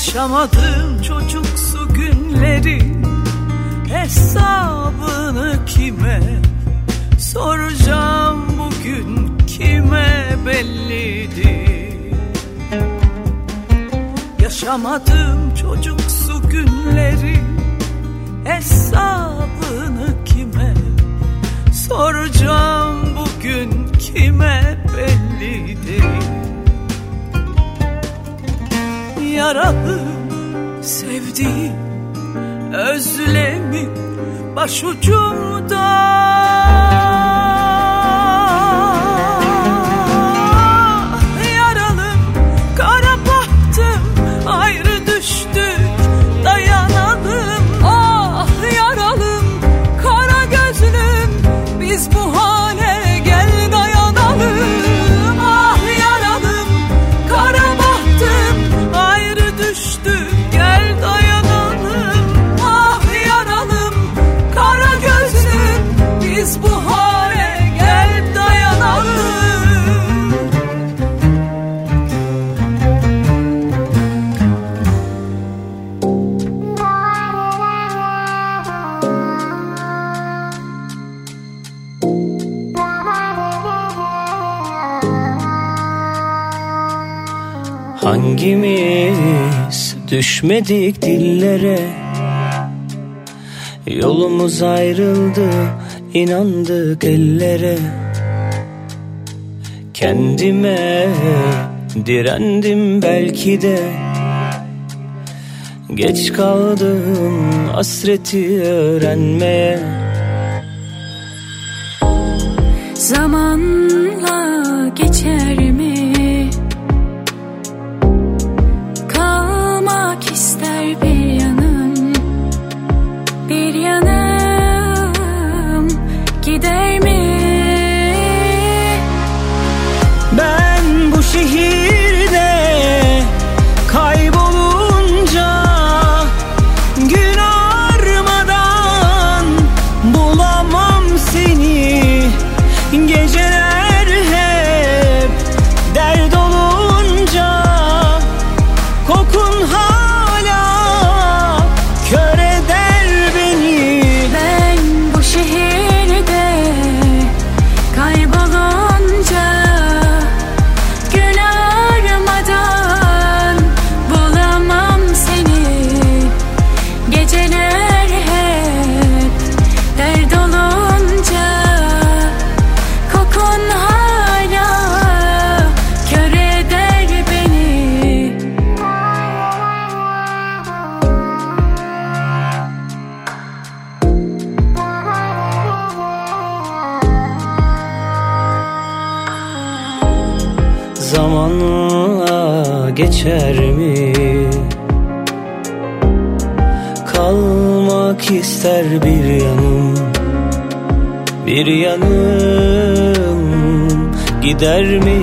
Yaşamadım çocuksu günlerin Hesabını kime soracağım bugün kime bellidir? Yaşamadım çocuksu günlerin Hesabını kime soracağım bugün kime belli değil Yaralı sevdiğim özlemin başucumda düşmedik dillere. Yolumuz ayrıldı inandık ellere. Kendime direndim belki de. Geç kaldım hasreti öğrenmeye. Zamanla geçer Bir yanım gider mi?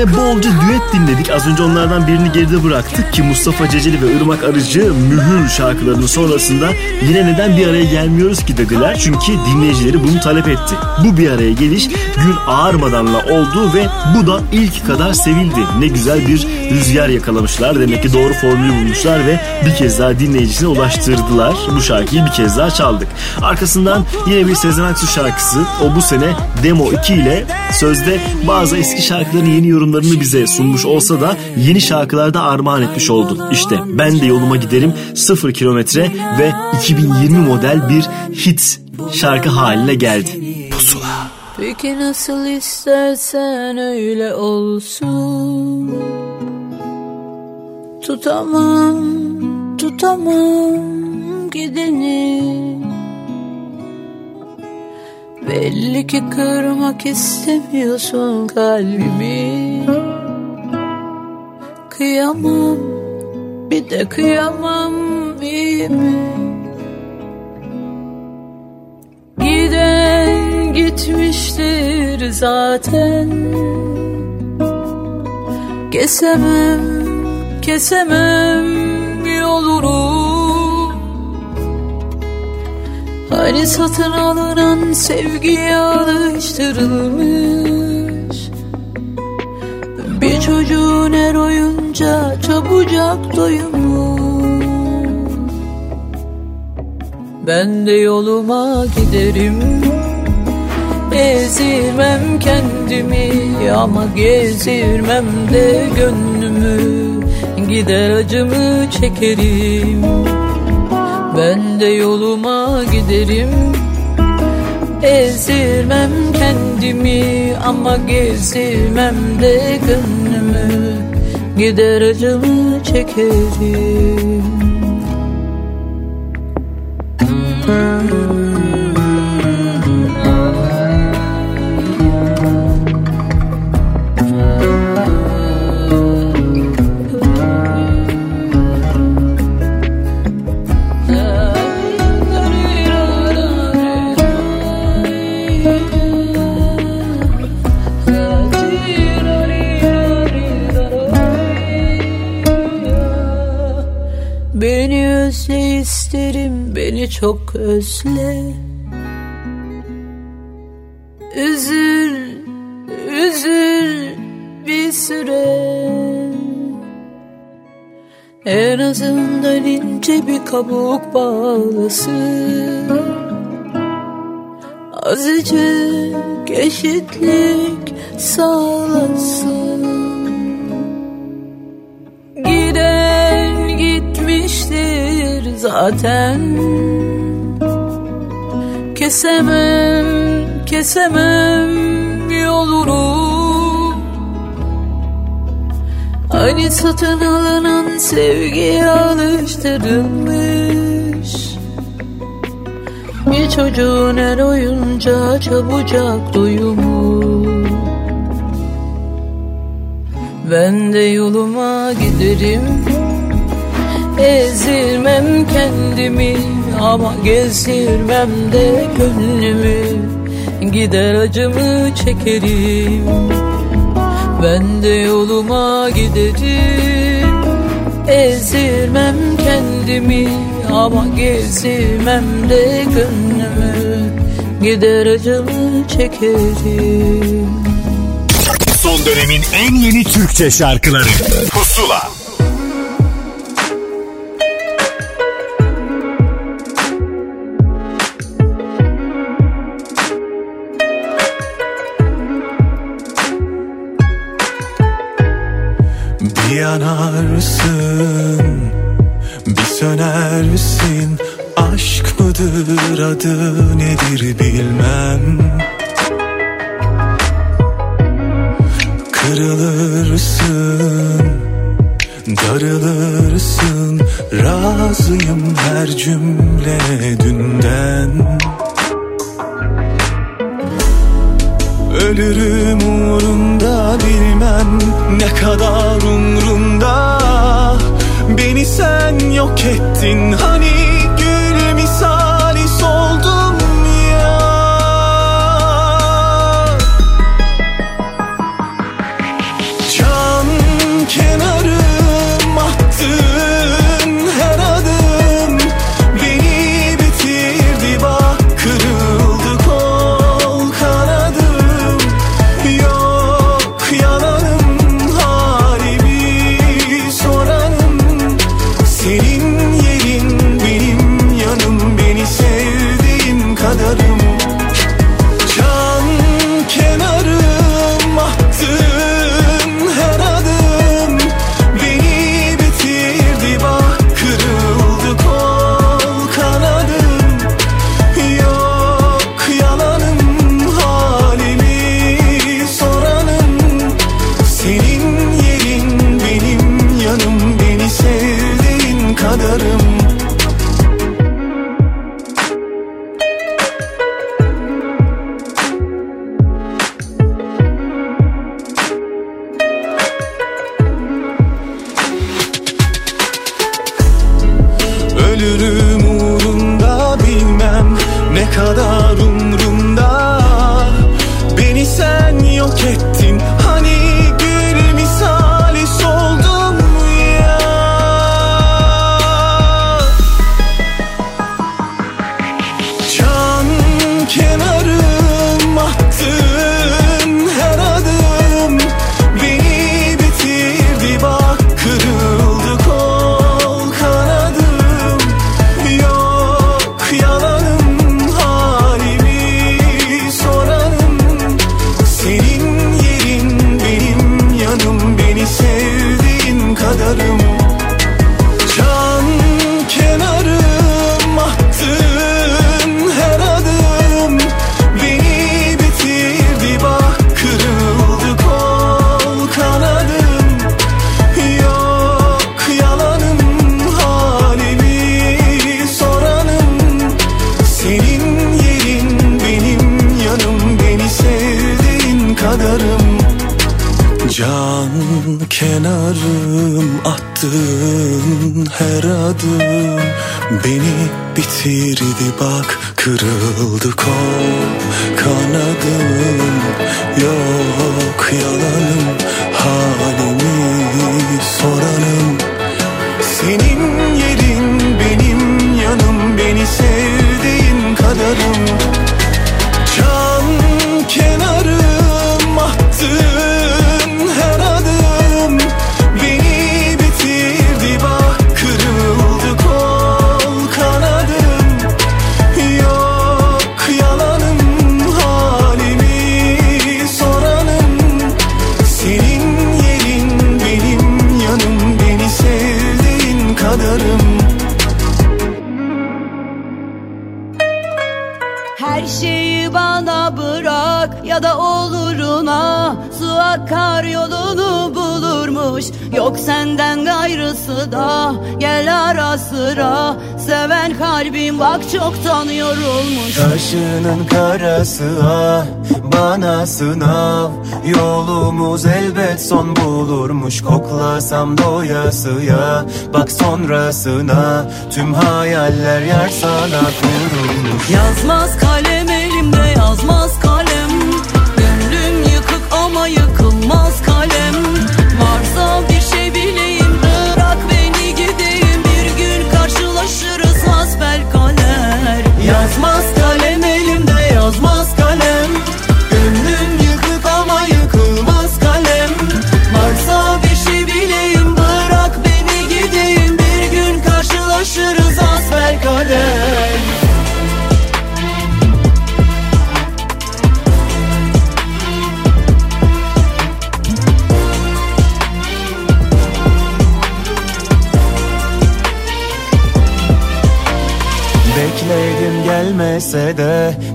Sene bolca düet dinledik. Az önce onlardan birini geride bıraktık ki Mustafa Ceceli ve Irmak Arıcı mühür şarkılarının sonrasında yine neden bir araya gelmiyoruz ki dediler. Çünkü dinleyicileri bunu talep etti. Bu bir araya geliş gün ağarmadanla oldu ve bu da ilk kadar sevildi. Ne güzel bir rüzgar yakalamışlar. Demek ki doğru formülü bulmuşlar ve bir kez daha dinleyicisine ulaştırdılar. Bu şarkıyı bir kez daha çaldık. Arkasından yine bir Sezen Aksu şarkısı. O bu sene Demo 2 ile sözde bazı eski şarkıların yeni yorumlarını bize sunmuş olsa da yeni şarkılarda armağan etmiş oldu. İşte ben de yoluma giderim 0 kilometre ve 2020 model bir hit şarkı haline geldi. Pusula. Peki nasıl istersen öyle olsun Tutamam, tutamam gideni Belli ki kırmak istemiyorsun kalbimi Kıyamam, bir de kıyamam iyi mi? gitmiştir zaten. Kesemem, kesemem yolunu. Hani satın alınan sevgiye alıştırılmış Çocuğun her oyunca çabucak doyumu Ben de yoluma giderim Ezirmem kendimi ama gezirmem de gönlümü. Gider acımı çekerim. Ben de yoluma giderim Ezirmem kendimi ama gezirmem de gönlümü. Gider acımı çekerim isterim beni çok özle. Üzül, üzül bir süre. En azından ince bir kabuk bağlasın. Azıcık eşitlik sağlasın. Gitmiştir zaten. Kesemem, kesemem yolunu. Hani satın alınan sevgiye alıştırılmış. Bir çocuğun her oyunca çabucak doyumu Ben de yoluma giderim Ezirmem kendimi ama gezirmem de gönlümü. Gider acımı çekerim. Ben de yoluma giderim. Ezirmem kendimi ama gezirmem de gönlümü. Gider acımı çekerim. Son dönemin en yeni Türkçe şarkıları. Pusula Koklasam doyasıya Bak sonrasına. Tüm hayaller yer sana kurulmuş. Yazmaz kalem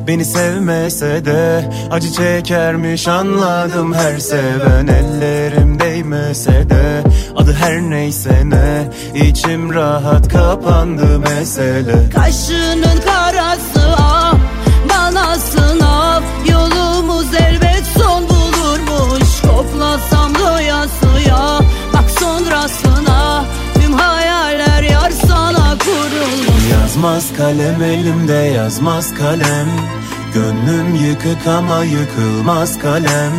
Beni sevmese de Acı çekermiş anladım her seven. Ellerim değmese de Adı her neyse ne içim rahat kapandı mesele. Kaşının Yazmaz kalem elimde yazmaz kalem. Gönlüm yıkık ama yıkılmaz kalem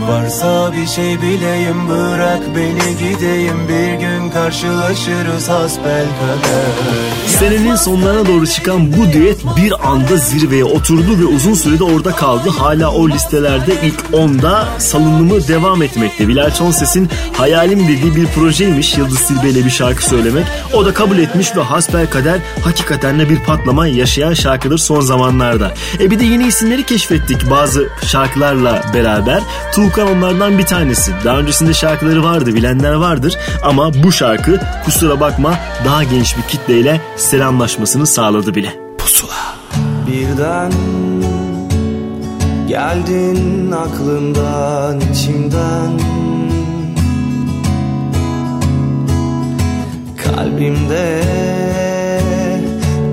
Varsa bir şey bileyim bırak beni gideyim Bir gün karşılaşırız hasbel kader Senenin sonlarına doğru çıkan bu düet bir anda zirveye oturdu ve uzun sürede orada kaldı. Hala o listelerde ilk 10'da salınımı devam etmekte. Bilal Çonses'in hayalim dediği bir projeymiş Yıldız Silbe ile bir şarkı söylemek. O da kabul etmiş ve hasbel kader hakikaten de bir patlama yaşayan şarkıdır son zamanlarda. E bir de yeni isimleri keşfettik bazı şarkılarla beraber. Tuğkan onlardan bir tanesi. Daha öncesinde şarkıları vardı bilenler vardır ama bu şarkı kusura bakma daha genç bir kitleyle selamlaşmasını sağladı bile. Pusula. Birden geldin aklımdan içimden Kalbimde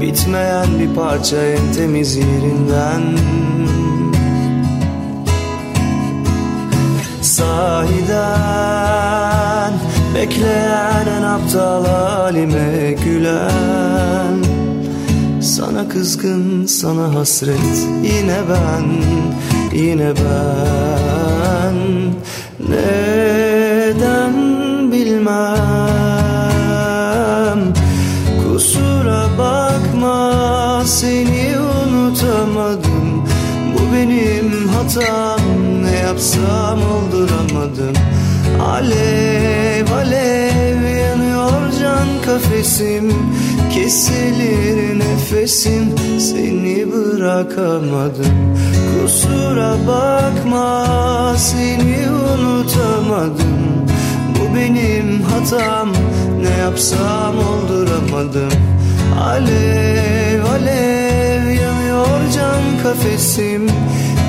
bitmeyen bir parça en temiz yerinden Sahiden bekleyen en aptal halime gülen. Sana kızgın, sana hasret Yine ben, yine ben. Neden bilmem? Kusura bakma seni unutamadım. Bu benim hatam yapsam olduramadım Alev alev yanıyor can kafesim. Kesilir nefesim seni bırakamadım. Kusura bakma seni unutamadım. Bu benim hatam ne yapsam olduramadım Alev alev yanıyor can kafesim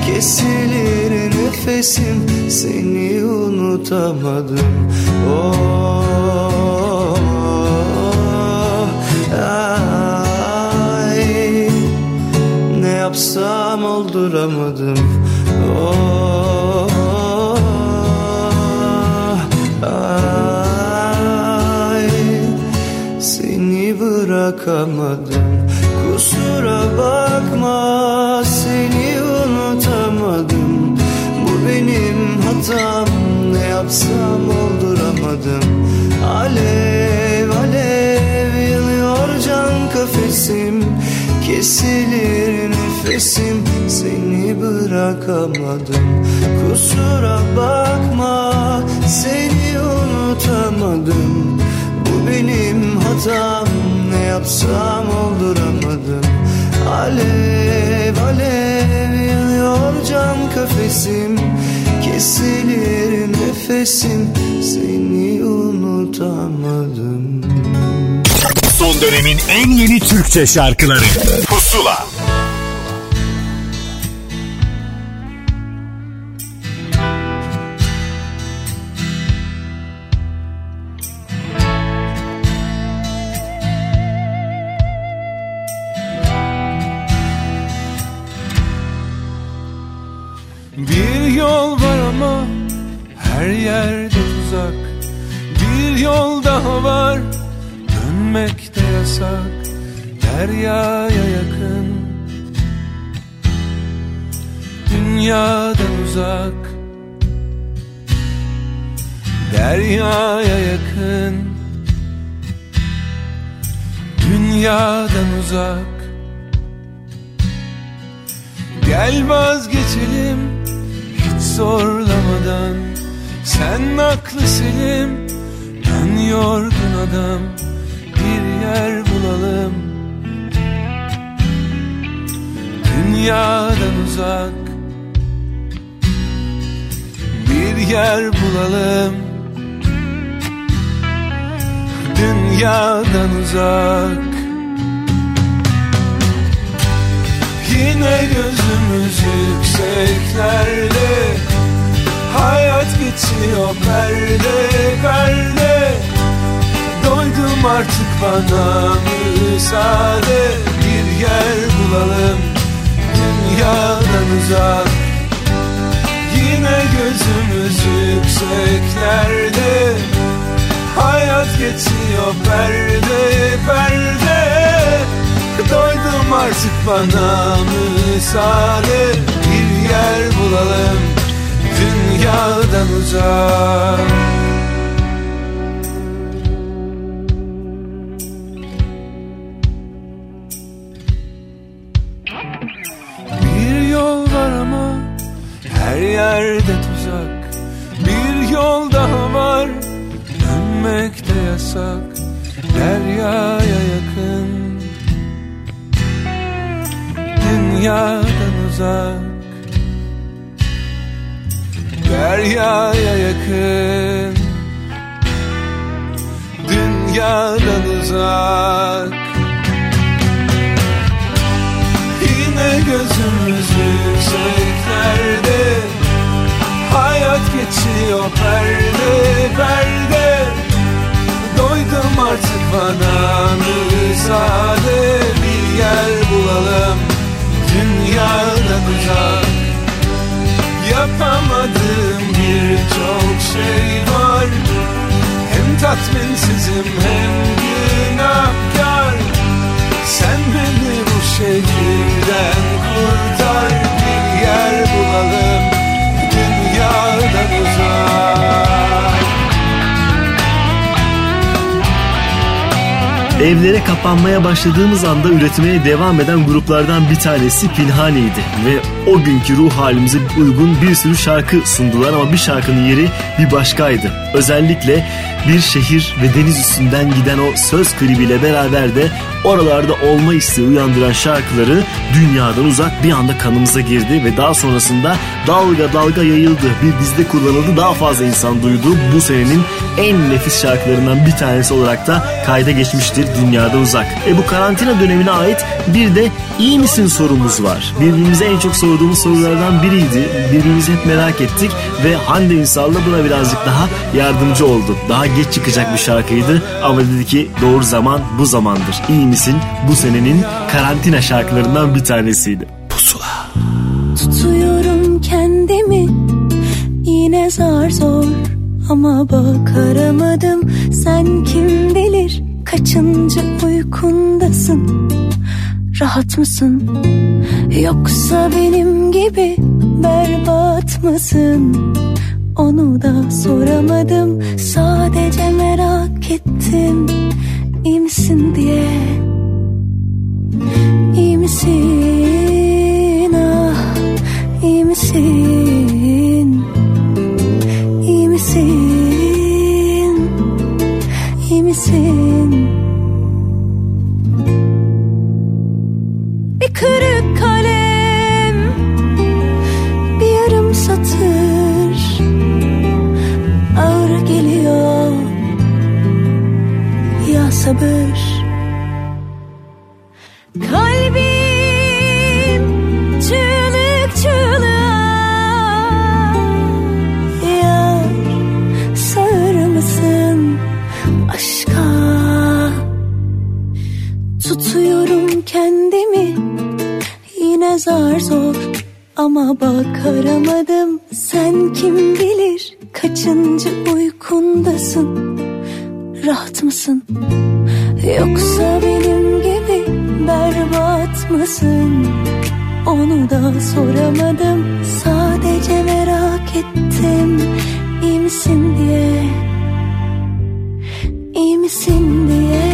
Kesilir nefesim seni unutamadım. Oh, ay, ne yapsam olduramadım. Oh, ay, seni bırakamadım. Kusura bakma seni unutamadım Bu benim hatam. Ne yapsam olduramadım. Alev alev yanıyor can kafesim. Kesilir nefesim. Seni bırakamadım. Kusura bakma seni unutamadım. Bu benim hatam. Ne yapsam olduramadım. Alev alev yanıyor can kafesim Kesilir nefesim seni unutamadım. Son dönemin en yeni Türkçe şarkıları. Pusula yer bulalım. Dünyadan uzak. Yine gözümüz yükseklerde. Hayat geçiyor perde perde. Doydum artık bana müsaade. Bir yer bulalım. Dünyadan uzak gözümüz yükseklerde Hayat geçiyor perde perde. Doydum artık bana müsaade. Bir yer bulalım dünyadan uzak. Bir yol var ama her yerde yol daha var. Dönmek de yasak Deryaya yakın. Dünyadan uzak Deryaya yakın. Dünyadan uzak. Yine gözümüz yükseklerde Hayat geçiyor perde perde Doydum artık bana müsaade. Bir yer bulalım dünyadan uzak Yapamadığım birçok şey var. Hem tatminsizim hem günahkar. Sen beni bu şehirden kurtar. Bir yer bulalım Evlere kapanmaya başladığımız anda üretmeye devam eden gruplardan bir tanesi Pinhani'ydi ve o günkü ruh halimize uygun bir sürü şarkı sundular ama bir şarkının yeri bir başkaydı. Özellikle bir şehir ve deniz üstünden giden o söz klibiyle beraber de oralarda olma isteği uyandıran şarkıları dünyadan uzak bir anda kanımıza girdi ve daha sonrasında dalga dalga yayıldı. Bir dizide kullanıldı daha fazla insan duydu. Bu senenin en nefis şarkılarından bir tanesi olarak da kayda geçmiştir dünyadan uzak. E bu karantina dönemine ait bir de iyi misin sorumuz var. Birbirimize en çok sorduğumuz sorulardan biriydi. Birbirimizi hep merak ettik ve Hande Ünsal'la buna birazcık daha yardımcı oldu. Daha geç çıkacak bir şarkıydı. Ama dedi ki doğru zaman bu zamandır. İyi misin? Bu senenin karantina şarkılarından bir tanesiydi. Pusula. Tutuyorum kendimi. Yine zar zor. Ama bakaramadım. Sen kim bilir kaçıncı uykundasın? Rahat mısın? Yoksa benim gibi berbat mısın Onu da soramadım. Sadece merak ettim. İyi misin diye. İyi misin? Ah iyi misin sabır. Kalbim çığlık çığlığa. Yar sağır mısın aşka? Tutuyorum kendimi yine zar zor. Ama bakaramadım sen kim bilir? Kaçıncı uykundasın Rahat mısın? Yoksa benim gibi berbat mısın? Onu da soramadım. Sadece merak ettim. İyi misin diye. İyi misin diye.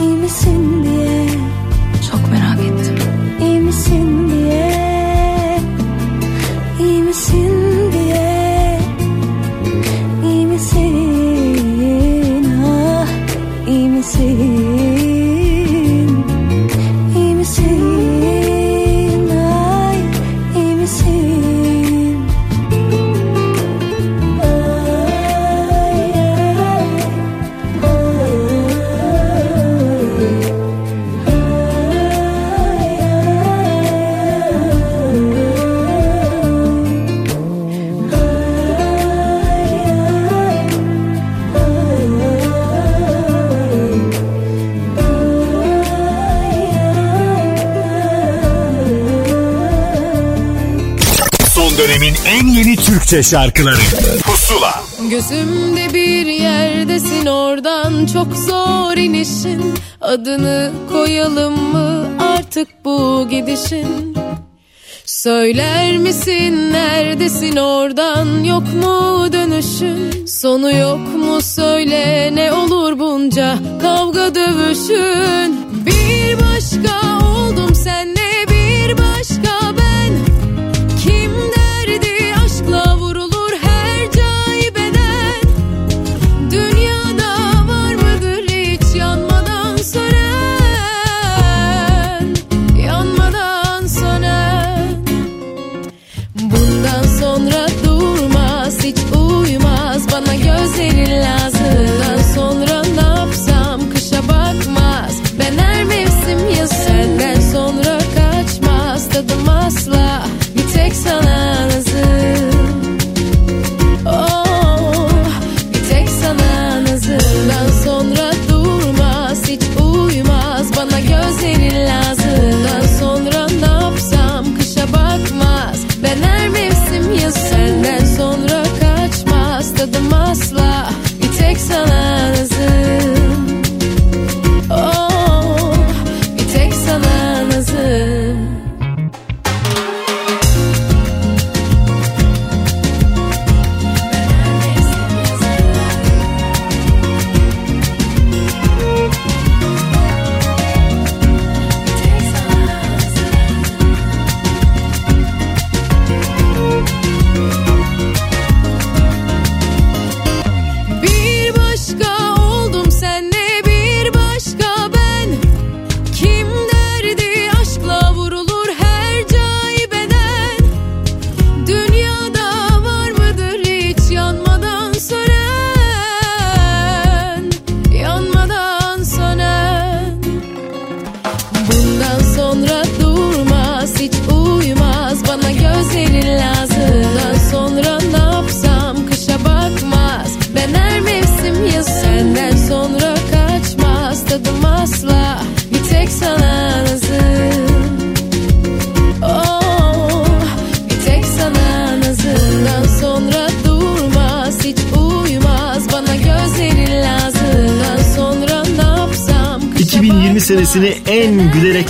İyi misin diye dönemin en yeni Türkçe şarkıları. Pusula. Gözümde bir yerdesin oradan çok zor inişin. Adını koyalım mı artık bu gidişin? Söyler misin neredesin oradan yok mu dönüşün? Sonu yok mu söyle ne olur bunca kavga dövüşün? Bir başka oldum senle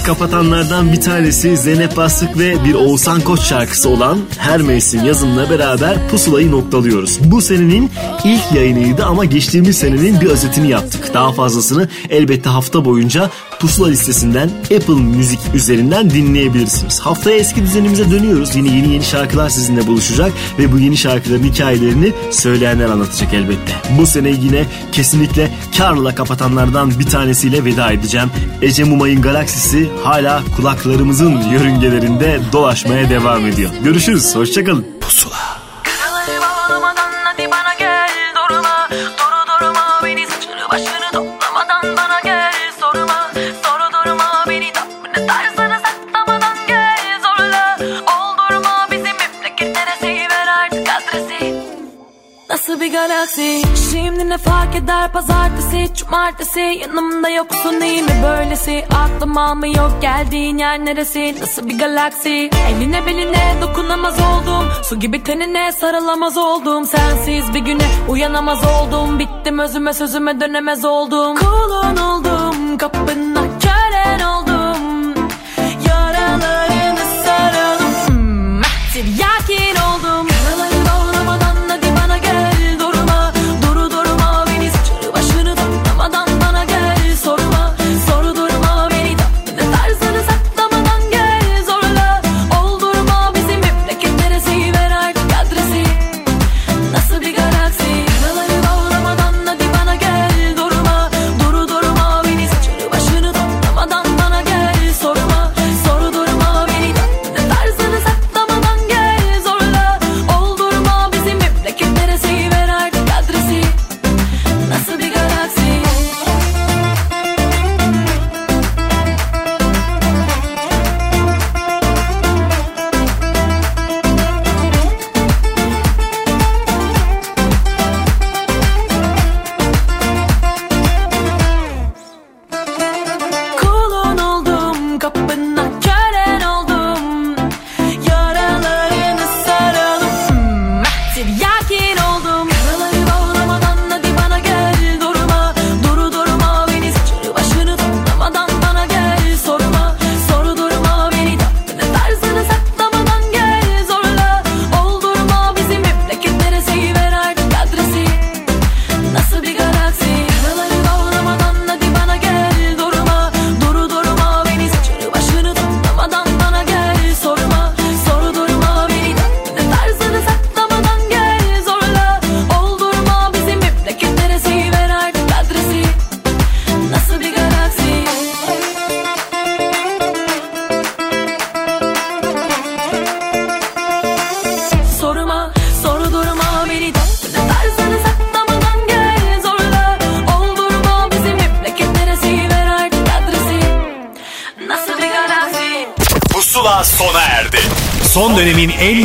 kapatanlardan bir tanesi Zeynep Bastık ve bir Oğuzhan Koç şarkısı olan Her Mevsim yazımla beraber pusulayı noktalıyoruz. Bu senenin ilk yayınıydı ama geçtiğimiz senenin bir özetini yaptık. Daha fazlasını elbette hafta boyunca pusula listesinden Apple Müzik üzerinden dinleyebilirsiniz. Haftaya eski düzenimize dönüyoruz. Yine yeni yeni şarkılar sizinle buluşacak ve bu yeni şarkıların hikayelerini söyleyenler anlatacak elbette. Bu sene yine kesinlikle karla kapatanlardan bir tanesiyle veda edeceğim. Ece Mumay'ın galaksisi hala kulaklarımızın yörüngelerinde dolaşmaya devam ediyor. Görüşürüz, hoşçakalın. Pusula. Karaları bağlamadan hadi bana gel Nasıl bir galaksi? Şimdi ne fark eder? Pazartesi Cumartesi. Yanımda yoksun değil mi böylesi? Aklım almıyor geldiğin yer neresi? Nasıl bir galaksi? Eline beline dokunamaz oldum. Su gibi tenine sarılamaz oldum. Sensiz bir güne uyanamaz oldum. Bittim özüme sözüme dönemez oldum. Kulun oldum. Kapına